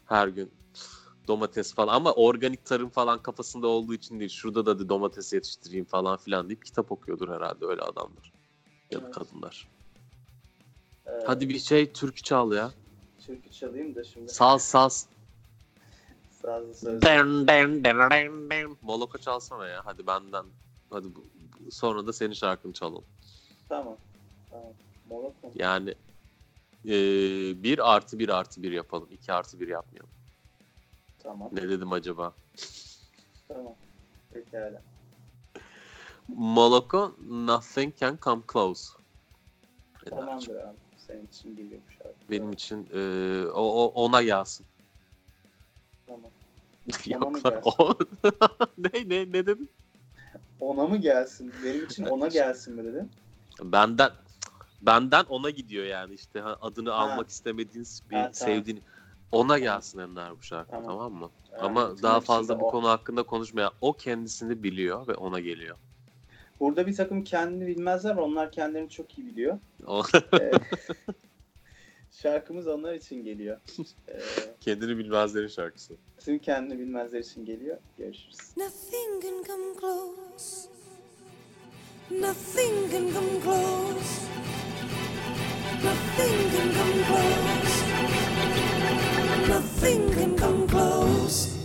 Her gün domates falan ama organik tarım falan kafasında olduğu için değil. Şurada da domates yetiştireyim falan filan deyip kitap okuyordur herhalde öyle adamlar. Ya da Evet. kadınlar. Ee, Hadi bir şey türkü çal ya. Türkü çalayım da şimdi. Saz saz. Sazlı söz. Den. Moloko çalsana ya. Hadi benden. Hadi bu, sonra da senin şarkını çalalım. Tamam. Tamam. Moloko. Yani eee bir artı bir artı bir yapalım. iki artı bir yapmayalım. Tamam. Ne dedim acaba? Tamam. Pekala. Moloko Nothing Can Come Close. Tamamdır abi. Senin için geliyor bu şarkı. Benim için eee, o, o ona gelsin. Tamam. Yok lan o. ne ne ne dedin? Ona mı gelsin? Benim için ona gelsin mi dedin? Benden benden ona gidiyor yani işte adını Ha. almak istemediğiniz bir Ha, tamam. Ona gelsin Ender bu şarkı Tamam. tamam, mı? Yani Ama daha fazla bu o. konu hakkında konuşmaya o kendisini biliyor ve ona geliyor. Burada bir takım kendini bilmezler. Onlar kendilerini çok iyi biliyor. Ee, şarkımız onlar için geliyor. Ee, kendini bilmezlerin şarkısı. tüm kendini bilmezler için geliyor. Görüşürüz. Nothing can come close. Nothing can come close. Nothing can come close. Nothing can come close.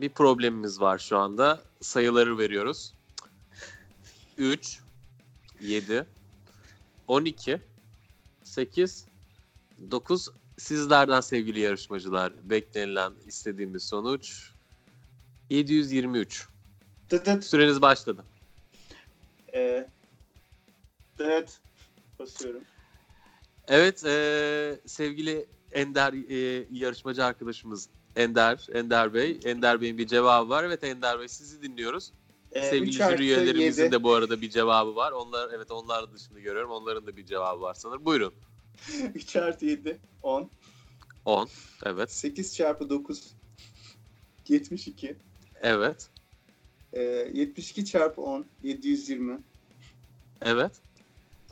Bir problemimiz var şu anda. Sayıları veriyoruz. 3, 7, 12, 8, 9. Sizlerden sevgili yarışmacılar beklenilen istediğimiz sonuç 723. Dıt dıt. Süreniz başladı. Ee, dıt. Basıyorum. Evet eee, sevgili Ender eee, yarışmacı arkadaşımız Ender, Ender Bey. Ender Bey'in bir cevabı var. Evet Ender Bey sizi dinliyoruz. Ee, Sevgili jüri üyelerimizin yedi. de bu arada bir cevabı var. Onlar evet onlar dışında görüyorum. Onların da bir cevabı var sanırım. Buyurun. 3 artı 7. 10. 10. Evet. 8 çarpı 9. 72. Evet. Ee, 72 çarpı 10. 720. Evet.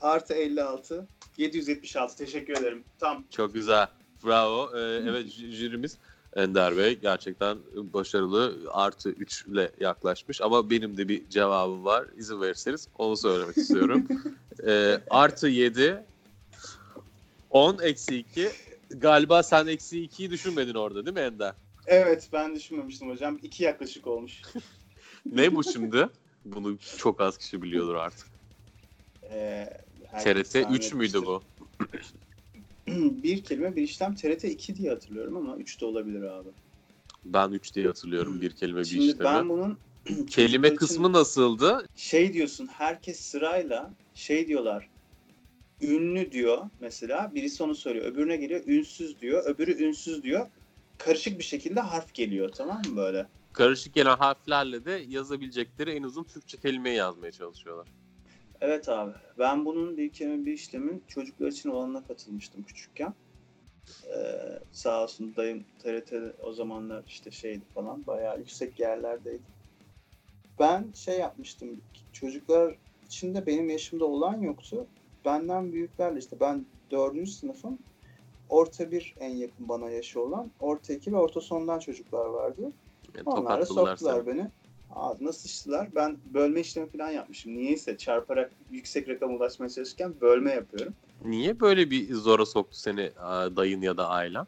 Artı 56. 776. Teşekkür ederim. Tam. Çok güzel. Bravo. Ee, evet jü- jürimiz Ender Bey gerçekten başarılı. Artı 3 ile yaklaşmış. Ama benim de bir cevabım var. İzin verirseniz onu söylemek istiyorum. Ee, artı 7 10 eksi 2 Galiba sen eksi 2'yi düşünmedin orada değil mi Ender? Evet ben düşünmemiştim hocam. 2 yaklaşık olmuş. Ne bu şimdi? Bunu çok az kişi biliyordur artık. Ee, TRT tahmin 3 müydü bu? bir kelime bir işlem TRT 2 diye hatırlıyorum ama 3 de olabilir abi. Ben 3 diye hatırlıyorum bir kelime bir Şimdi işlemi. ben bunun Kelime kısmı nasıldı? şey diyorsun herkes sırayla şey diyorlar. Ünlü diyor mesela birisi onu söylüyor. Öbürüne geliyor ünsüz diyor. Öbürü ünsüz diyor. Karışık bir şekilde harf geliyor tamam mı böyle? Karışık gelen harflerle de yazabilecekleri en uzun Türkçe kelimeyi yazmaya çalışıyorlar. Evet abi. Ben bunun bir kelime bir işlemin çocuklar için olanına katılmıştım küçükken. Ee, sağ olsun dayım TRT'de o zamanlar işte şeydi falan bayağı yüksek yerlerdeydi. Ben şey yapmıştım. Çocuklar içinde benim yaşımda olan yoktu. Benden büyüklerle işte ben dördüncü sınıfım. Orta bir en yakın bana yaşı olan. Orta iki ve orta sondan çocuklar vardı. Yani Onlar da soktular seni. beni. Ağzına sıçtılar. Ben bölme işlemi falan yapmışım. Niyeyse çarparak yüksek rakama ulaşmaya çalışırken bölme yapıyorum. Niye böyle bir zora soktu seni dayın ya da ailen?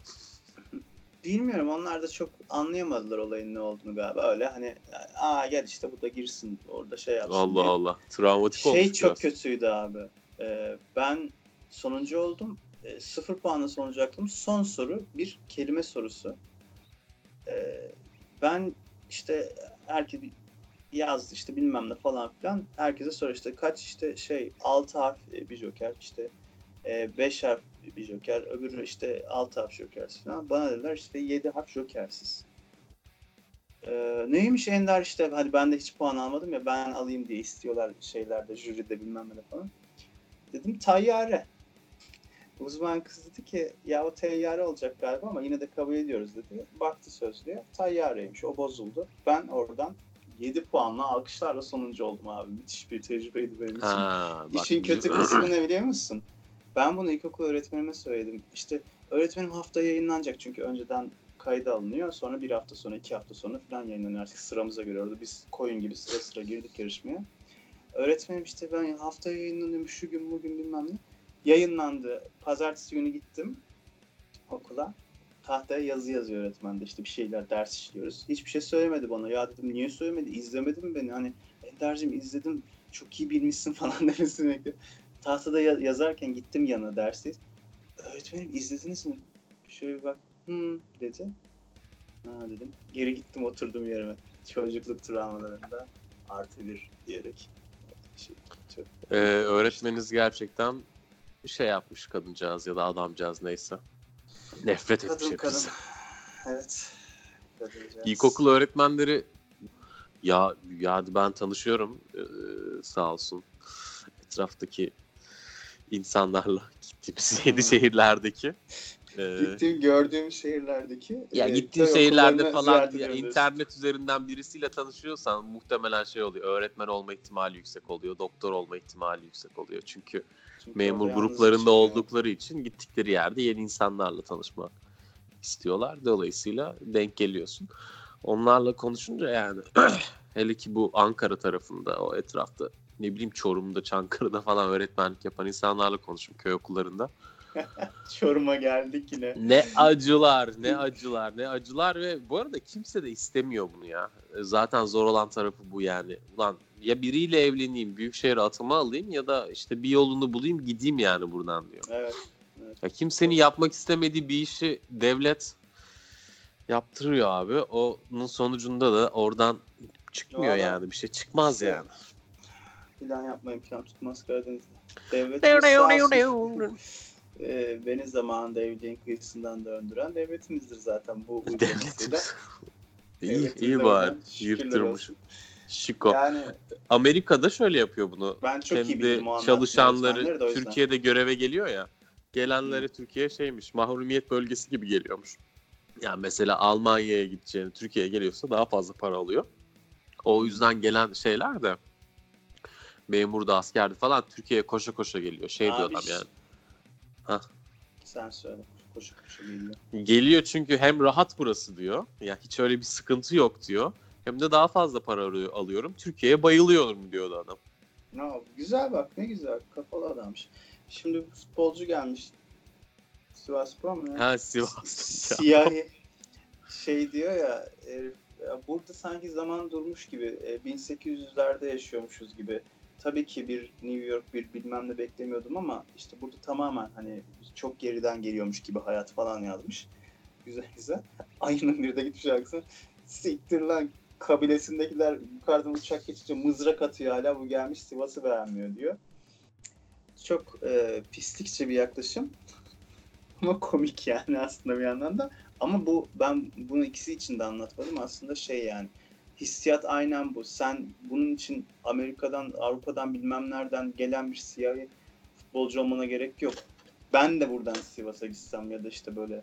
Bilmiyorum onlar da çok anlayamadılar olayın ne olduğunu galiba. Öyle hani aa gel işte bu da girsin orada şey yapsın. Allah diye. Allah. Travmatik olmuş Şey çok biraz. kötüydü abi. Ee, ben sonuncu oldum. Ee, sıfır puanla sonucaktım. Son soru bir kelime sorusu. Ee, ben işte herkes yazdı işte bilmem ne falan filan. Herkese soru işte kaç işte şey 6 harf e, bir joker işte 5 harf bir joker öbürü işte 6 harf jokersiz falan. Bana dediler işte 7 harf jokersiz. Ee, neymiş Ender işte hani ben de hiç puan almadım ya ben alayım diye istiyorlar şeylerde jüride bilmem ne falan. Dedim tayyare. Uzman kız dedi ki ya o tayyare olacak galiba ama yine de kabul ediyoruz dedi. Baktı sözlüğe tayyareymiş o bozuldu. Ben oradan 7 puanla alkışlarla sonuncu oldum abi. Müthiş bir tecrübeydi benim için. Ha, bak, İşin kötü kısmı ne biliyor musun? Ben bunu ilkokul öğretmenime söyledim. İşte öğretmenim hafta yayınlanacak çünkü önceden kayda alınıyor. Sonra bir hafta sonra, iki hafta sonra falan yayınlanıyor artık sıramıza göre. Orada biz koyun gibi sıra sıra girdik yarışmaya. Öğretmenim işte ben hafta yayınlanıyor şu gün bugün bilmem ne. Yayınlandı. Pazartesi günü gittim okula. tahtaya yazı yazıyor öğretmen de işte bir şeyler ders işliyoruz. Hiçbir şey söylemedi bana. Ya dedim niye söylemedi? İzlemedin mi beni? Hani Ender'cim izledim çok iyi bilmişsin falan demesini bekliyorum. Tahtada ya- yazarken gittim yanına dersi. Öğretmenim izlediniz mi? Şöyle bir bak. Hmm dedi. Ha dedim. Geri gittim oturdum yerime. Çocukluk travmalarında artı bir diyerek. Şey, çok Ee, öğretmeniniz gerçekten şey yapmış kadıncağız ya da adamcağız neyse. Nefret etmiş kadın kadın. hepimize. Evet. Kadıncağız. İlkokul öğretmenleri ya ya ben tanışıyorum ee, sağ olsun etraftaki insanlarla gittiğimiz yedi şehirlerdeki. Ee, Gittiğim gördüğüm şehirlerdeki ya e, gittiğin köy şehirlerde falan ya, internet üzerinden birisiyle tanışıyorsan muhtemelen şey oluyor. Öğretmen olma ihtimali yüksek oluyor. Doktor olma ihtimali yüksek oluyor. Çünkü Çünkü memur gruplarında çıkıyor. oldukları için gittikleri yerde yeni insanlarla tanışmak istiyorlar. Dolayısıyla denk geliyorsun. Onlarla konuşunca yani hele ki bu Ankara tarafında o etrafta ne bileyim Çorum'da, Çankırı'da falan öğretmenlik yapan insanlarla konuştum köy okullarında. Çorum'a geldik yine. Ne acılar, ne acılar, ne acılar ve bu arada kimse de istemiyor bunu ya. Zaten zor olan tarafı bu yani. Ulan ya biriyle evleneyim, büyük şehre atama alayım ya da işte bir yolunu bulayım gideyim yani buradan diyor. Evet. Ya kimsenin yapmak istemediği bir işi devlet yaptırıyor abi. Onun sonucunda da oradan çıkmıyor Doğru. yani. Bir şey çıkmaz İşte yani. Plan yapmayın plan tutmaz Karadeniz'de. Devlet Ee, beni zamanında evliliğin kıyısından döndüren devletimizdir zaten bu uygulamasıyla. Devletimiz. iyi, iyi bari. Yırttırmış. Şiko. Yani Amerika'da şöyle yapıyor bunu. ben çok iyi Kendi anlattığı öğretmenleri çalışanları. Türkiye'de göreve geliyor ya. Gelenleri Türkiye şeymiş mahrumiyet bölgesi gibi geliyormuş. Yani mesela Almanya'ya gideceğini Türkiye'ye geliyorsa daha fazla para alıyor. O yüzden gelen şeyler de memur da askerdi falan Türkiye'ye koşa koşa geliyor. Şey diyor Abi, adam yani. Sen söyle. Koşu koşu geliyor. Geliyor çünkü hem rahat burası diyor. Ya hiç öyle bir sıkıntı yok diyor. Hem de daha fazla para alıyorum. Türkiye'ye bayılıyorum diyordu adam. No, güzel bak ne güzel. Kafalı adammış. Şimdi futbolcu gelmiş. Sivas Spor mu ya? Ha Sivas'ta. Siyahi şey diyor ya, herif, ya burada sanki zaman durmuş gibi e, 1800'lerde yaşıyormuşuz gibi. Tabii ki bir New York bir bilmem ne beklemiyordum ama işte burada tamamen hani çok geriden geliyormuş gibi hayat falan yazmış. Güzel güzel. Ayının bir de gitmiş şarkısı. Siktir lan kabilesindekiler yukarıdan uçak geçince mızrak atıyor hala bu gelmiş Sivas'ı beğenmiyor diyor. Çok e, pislikçe bir yaklaşım. Ama komik yani aslında bir yandan da. Ama bu ben bunu ikisi için de anlatmadım. Aslında şey yani hissiyat aynen bu. Sen bunun için Amerika'dan, Avrupa'dan bilmem nereden gelen bir siyahi futbolcu olmana gerek yok. Ben de buradan Sivas'a gitsem ya da işte böyle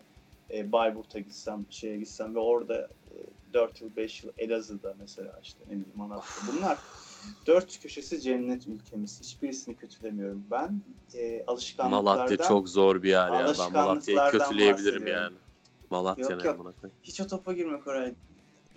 e, Bayburt'a gitsem, şeye gitsem ve orada e, 4 yıl, 5 yıl Elazığ'da mesela işte ne bileyim Manavgat'ta. Bunlar dört köşesi cennet ülkemiz. Hiçbirisini kötülemiyorum. Ben e, alışkanlıklardan Malatya çok zor bir yer ya. Ben Malatya'yı kötüleyebilirim yani. Malatya Yok, yok. hiç o topa girme Koray.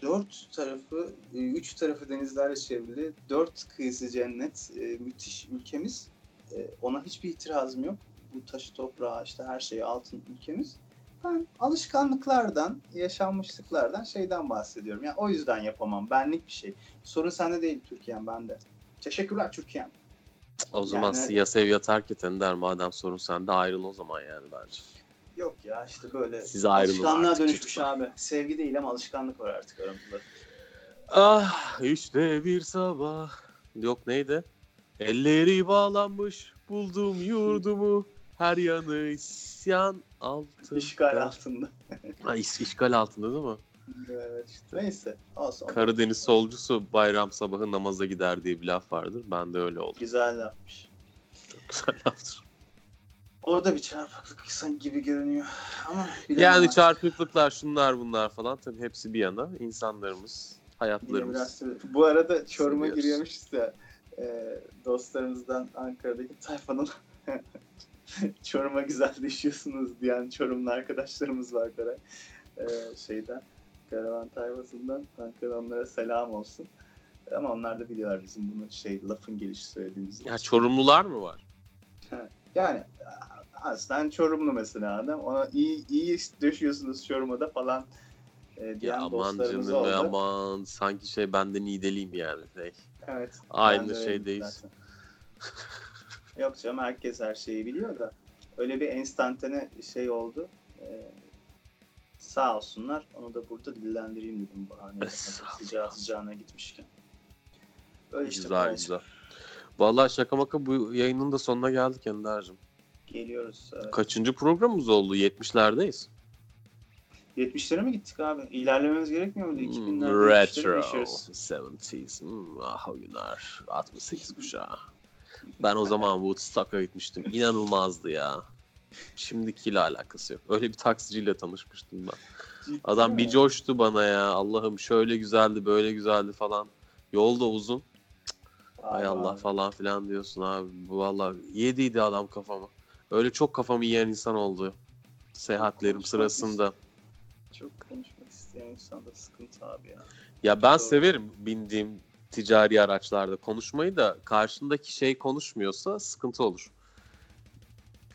Dört tarafı, e, üç tarafı denizlerle çevrili, dört kıyısı cennet, e, müthiş ülkemiz. E, Ona hiçbir itirazım yok. Bu taşı toprağı işte her şeyi altın ülkemiz. Ben alışkanlıklardan, yaşanmışlıklardan şeyden bahsediyorum. Yani o yüzden yapamam. Benlik bir şey. Sorun sende değil Türkiye'm bende. Teşekkürler Türkiye'm. O zaman Yani- seviye terk et Ender madem sorun sende ayrıl o zaman yani bence. Yok ya işte böyle Siz ayrılın alışkanlığa dönüşmüş çocuklar. abi. Sevgi değil ama alışkanlık var artık aramızda. Ah işte bir sabah. Yok neydi? Elleri bağlanmış buldum yurdumu. Her yanı isyan altında. İşgal altında. Ha, iş- işgal altında değil mi? Evet işte. Neyse. Olsun. Karadeniz solcusu bayram sabahı namaza gider diye bir laf vardır. Ben de öyle oldum. Güzel yapmış. Çok güzel laftır. O da bir çarpıklık gibi görünüyor. Ama Yani artık. çarpıklıklar şunlar bunlar falan tabii hepsi bir yana. insanlarımız, hayatlarımız. Bu arada Çorum'a giriyormuşuz ya. E, dostlarımızdan Ankara'daki tayfanın Çorum'a güzel düşüyorsunuz diyen Çorumlu arkadaşlarımız var Koray. E, şeyden Karavan tayfasından Ankara onlara selam olsun. Ama onlar da biliyorlar bizim bunu şey lafın gelişi söylediğimizi. Ya Çorumlular mı var? Yani Aslen Çorumlu mesela adam. Ona iyi iyi döşüyorsunuz Çorum'da falan e, diyen Ya aman dostlarımız canım oldu. aman sanki şey benden iyi deliyim yani. Hey. Evet. Aynı şeydeyiz. Yok canım herkes her şeyi biliyor da öyle bir enstantane şey oldu. Ee, sağ olsunlar. Onu da burada dillendireyim dedim ol. Sıcağı sıcağına gitmişken. Öyle işte güzel güzel. Vallahi şaka maka bu yayının da sonuna geldik Ender'cim. Geliyoruz. Evet. Kaçıncı programımız oldu? 70'lerdeyiz. 70'lere mi gittik abi? İlerlememiz gerekmiyor muydu? 2000'lerde Hmm, 70'lere retro. yaşıyoruz. 70s. Hmm, ah o günler. 68 kuşağı. Ben o zaman Woodstock'a gitmiştim. İnanılmazdı ya. Şimdikiyle alakası yok. Öyle bir taksiciyle tanışmıştım ben. Ciddi Adam mi? bir coştu bana ya. Allah'ım şöyle güzeldi, böyle güzeldi falan. Yol da uzun. Abi, Allah abi. falan filan diyorsun abi. Bu Valla yediydi adam kafamı. Öyle çok kafamı yiyen insan oldu. Seyahatlerim sırasında. Çok konuşmak isteyen insan da sıkıntı abi ya. Ya ben Doğru. severim bindiğim ticari araçlarda konuşmayı da karşındaki şey konuşmuyorsa sıkıntı olur.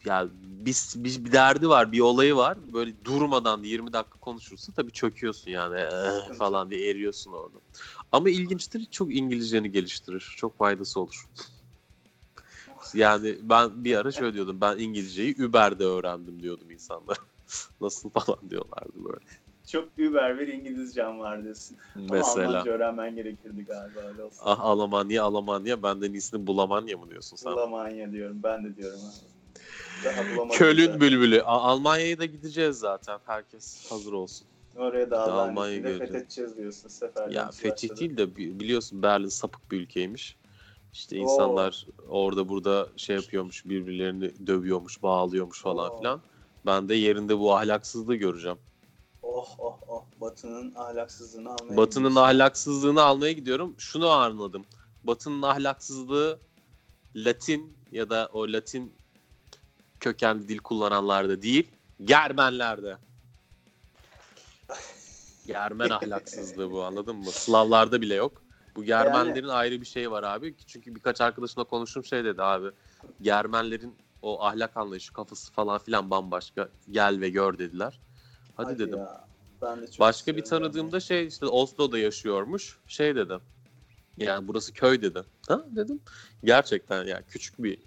Ya bir, bir, bir derdi var, bir olayı var. Böyle durmadan 20 dakika konuşursa tabii çöküyorsun yani "Eh" falan diye eriyorsun orada. Ama ilginçtir çok İngilizceni geliştirir. Çok faydası olur. Yani ben bir ara şöyle diyordum. Ben İngilizceyi Uber'de öğrendim diyordum insanlara. Nasıl falan diyorlardı böyle. Çok über bir İngilizcem var diyorsun. Ama Mesela. Almanca öğrenmen gerekirdi galiba öyle olsun. Ah Almanya Almanya benden iyisini bulamanya mı diyorsun sen? Bulamanya diyorum. Ben de diyorum. Daha. Kölün da. bülbülü. Almanya'ya da gideceğiz zaten. Herkes hazır olsun. Oraya da Almanya'yı fethedeceğiz diyorsun. Seferlerimiz Ya fetih başladı. değil de bi- biliyorsun Berlin sapık bir ülkeymiş. İşte Oo. insanlar orada burada şey yapıyormuş, birbirlerini dövüyormuş, bağlıyormuş falan Oo. filan. Ben de yerinde bu ahlaksızlığı göreceğim. Oh oh oh. Batı'nın ahlaksızlığını almaya Batı'nın gidiyorsun. ahlaksızlığını almaya gidiyorum. Şunu anladım. Batı'nın ahlaksızlığı Latin ya da o Latin kökenli dil kullananlarda değil, Germenlerde. Germen ahlaksızlığı bu anladın mı? Slavlarda bile yok. Bu Germenlerin ayrı bir şeyi var abi. Çünkü birkaç arkadaşımla konuştum şey dedi abi. Germenlerin o ahlak anlayışı kafası falan filan bambaşka. Gel ve gör dediler. Hadi, dedim. ya. Ben de çok Başka bir tanıdığımda şey işte Oslo'da yaşıyormuş. Şey dedi. Yani burası köy dedi. Ha dedim. Gerçekten ya küçük bir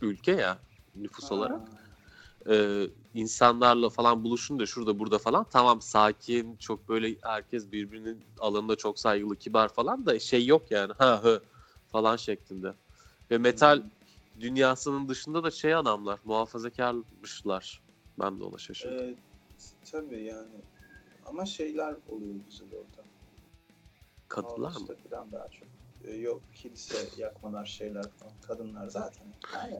ülke ya nüfus yani. olarak. Ha. Ee, insanlarla falan buluşun da şurada burada falan tamam sakin çok böyle herkes birbirinin alanında çok saygılı kibar falan da şey yok yani ha hı falan şeklinde. Ve metal dünyasının dışında da şey adamlar muhafazakarmışlar. Ben de ona şaşırdım. Evet, tabii yani. Ama şeyler oluyor güzel orada. Kadınlar mı? Daha çok. Ee, yok kilise yakmalar şeyler falan. Kadınlar zaten.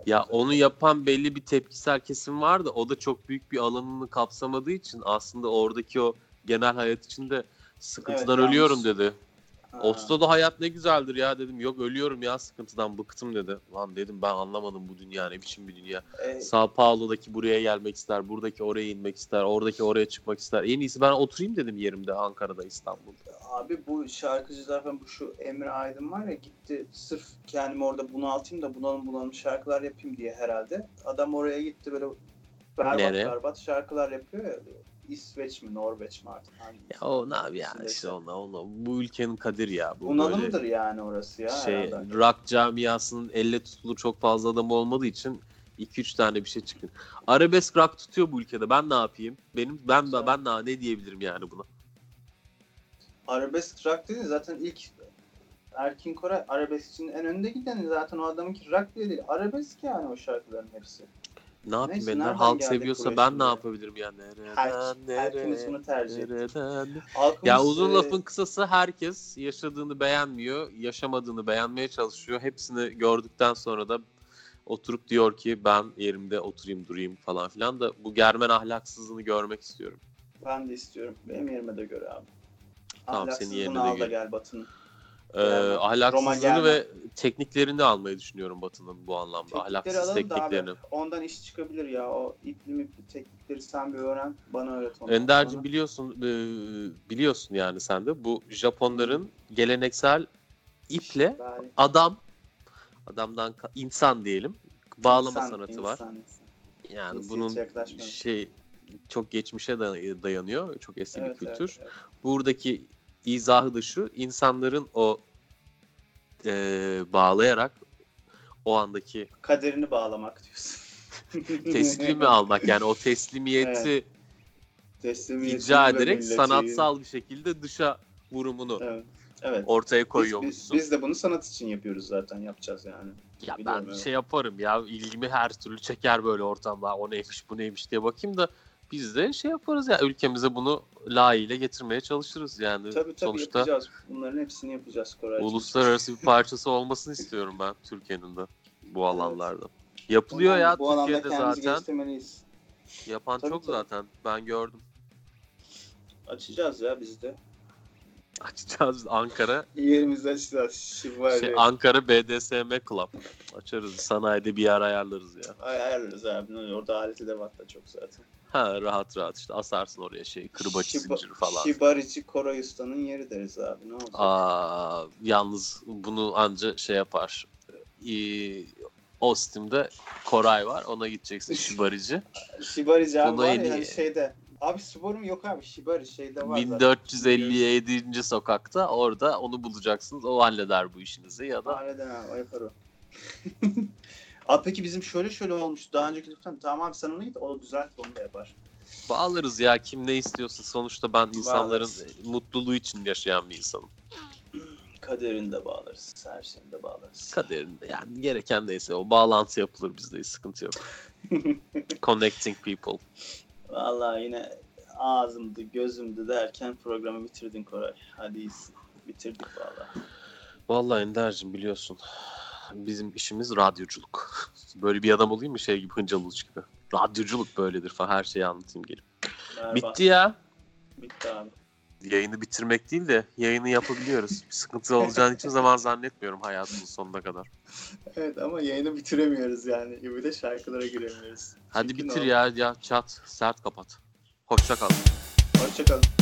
Ya onu yapan belli bir tepkisel kesim var da o da çok büyük bir alanını kapsamadığı için aslında oradaki o genel hayat içinde sıkıntıdan Evet, ölüyorum dedi. Oslo'da hayat ne güzeldir ya dedim. Yok ölüyorum ya sıkıntıdan bıktım dedi. Lan dedim ben anlamadım bu dünya ne biçim bir dünya. E, Sao Paulo'daki buraya gelmek ister, buradaki oraya inmek ister, oradaki oraya çıkmak ister. En iyisi ben oturayım dedim yerimde Ankara'da, İstanbul'da. Abi bu şarkıcılar falan bu şu Emre Aydın var ya gitti sırf kendimi orada bunaltayım da bunalım bunalım şarkılar yapayım diye herhalde. Adam oraya gitti böyle berbat Nereye? berbat şarkılar yapıyor ya. İsveç mi Norveç mi artık hangisi? Ya o ne abi yani Neyse. işte ona, ona. Bu ülkenin kaderi ya. Bu Bunalımdır böyle yani orası ya şey herhalde. rock camiasının elle tutulur çok fazla adam olmadığı için 2-3 tane bir şey çıkın. Arabesk rock tutuyor bu ülkede. Ben ne yapayım? Benim ben Güzel. ben ne ne diyebilirim yani buna? Arabesk rock dedin zaten ilk Erkin Koray arabeskçinin en önde gideni zaten o adamınki rock diye değil. Arabesk yani o şarkıların hepsi. Ne yapayım Neyse, nereden halk seviyorsa ben ne ya? yapabilirim yani? Nereden, Her- herkes bunu tercih nereden? Ya uzun e, lafın kısası herkes yaşadığını beğenmiyor, yaşamadığını beğenmeye çalışıyor. Hepsini gördükten sonra da oturup diyor ki ben yerimde oturayım durayım falan filan da bu germen ahlaksızlığını görmek istiyorum. Ben de istiyorum. Benim yerime de göre abi. Tamam, senin yerine de al da gör. gel Batı'nın. Ee, Germen. Roma ahlaksızlığını ve tekniklerini almayı düşünüyorum Batı'nın bu anlamda. Teknikleri Ahlaksız tekniklerini. abi ondan iş çıkabilir ya. O ipli mipli teknikleri sen bir öğren. Bana öğret onu. Ender'cim biliyorsun e, biliyorsun yani sen de bu Japonların geleneksel iple Yani adam adamdan insan diyelim bağlama insan, sanatı insan, var. insan. Yani Cinsiyetçi bunun şey çok geçmişe day- dayanıyor. Çok eski bir Evet, evet, kültür. evet. Buradaki izahı da şu. insanların o e, bağlayarak o andaki Kaderini bağlamak diyorsun. teslimi almak yani o teslimiyeti Teslimiyetini icra ederek milleti- sanatsal bir şekilde dışa vurumunu Evet. Evet. ortaya Biz, biz, koyuyormuşsun. biz de bunu sanat için yapıyoruz zaten. Yapacağız yani. ya biliyorum, ben evet. şey yaparım ya ilgimi her türlü çeker böyle ortamda o neymiş bu neymiş diye bakayım da biz de şey yaparız ya ülkemize bunu layığıyla getirmeye çalışırız yani Tabii tabii sonuçta yapacağız. Bunların hepsini yapacağız Koraycığım. uluslararası bir parçası olmasını istiyorum ben Türkiye'nin de bu alanlarda. Yapılıyor Bundan- ya bu Türkiye'de zaten. Yapan Tabii, çok tabii. zaten. Ben gördüm. Açacağız ya biz de. Açacağız Ankara. Yerimizi açacağız. Şimdi var Şey. Ankara BDSM Club. Açarız. Sanayide bir yer ayarlarız ya. Ay ayarlarız abi. Orada aleti de var da çok zaten. Ha rahat rahat işte asarsın oraya şey kırbaç Şiba- zinciri falan. Şibarici Koray Usta'nın yeri deriz abi. Ne olacak? Aa, yalnız bunu anca şey yapar. Ee, Ostim'de Koray var. Ona gideceksin şibarici. Şibarici abi Bunu var ya iyi. şeyde. Abi Subaru'm yok abi. Şibari şeyde var zaten. 1457. sokakta orada onu bulacaksınız. O halleder bu işinizi ya da Halleden abi o yapar o. abi peki bizim şöyle şöyle olmuş. Daha önceki lütfen tamam abi sen onu git o düzelt onu da yapar. bağlarız ya kim ne istiyorsa. Sonuçta ben insanların Bağlarız. mutluluğu için yaşayan bir insanım. Kaderini de bağlarız. Her şeyini de bağlarız. Kaderinde yani gereken neyse o bağlantı yapılır bizde hiç sıkıntı yok. Connecting people. Vallahi yine ağzımdı gözümdü derken programı bitirdin Koray. Hadi iyisin. Bitirdik vallahi. Vallahi Ender'cim biliyorsun bizim işimiz radyoculuk. Böyle bir adam olayım mı şey gibi Hıncal Uluç gibi. Radyoculuk böyledir falan her şeyi anlatayım gelip. Berbat. Bitti ya. Bitti abi. Yayını bitirmek değil de yayını yapabiliyoruz. Bir sıkıntı olacağını hiçbir zaman zannetmiyorum hayatımın sonuna kadar. Evet ama yayını bitiremiyoruz yani. Bir de şarkılara giremiyoruz. Hadi Çünkü bitir ya ya çat sert kapat. Hoşça kal. Hoşçakalın.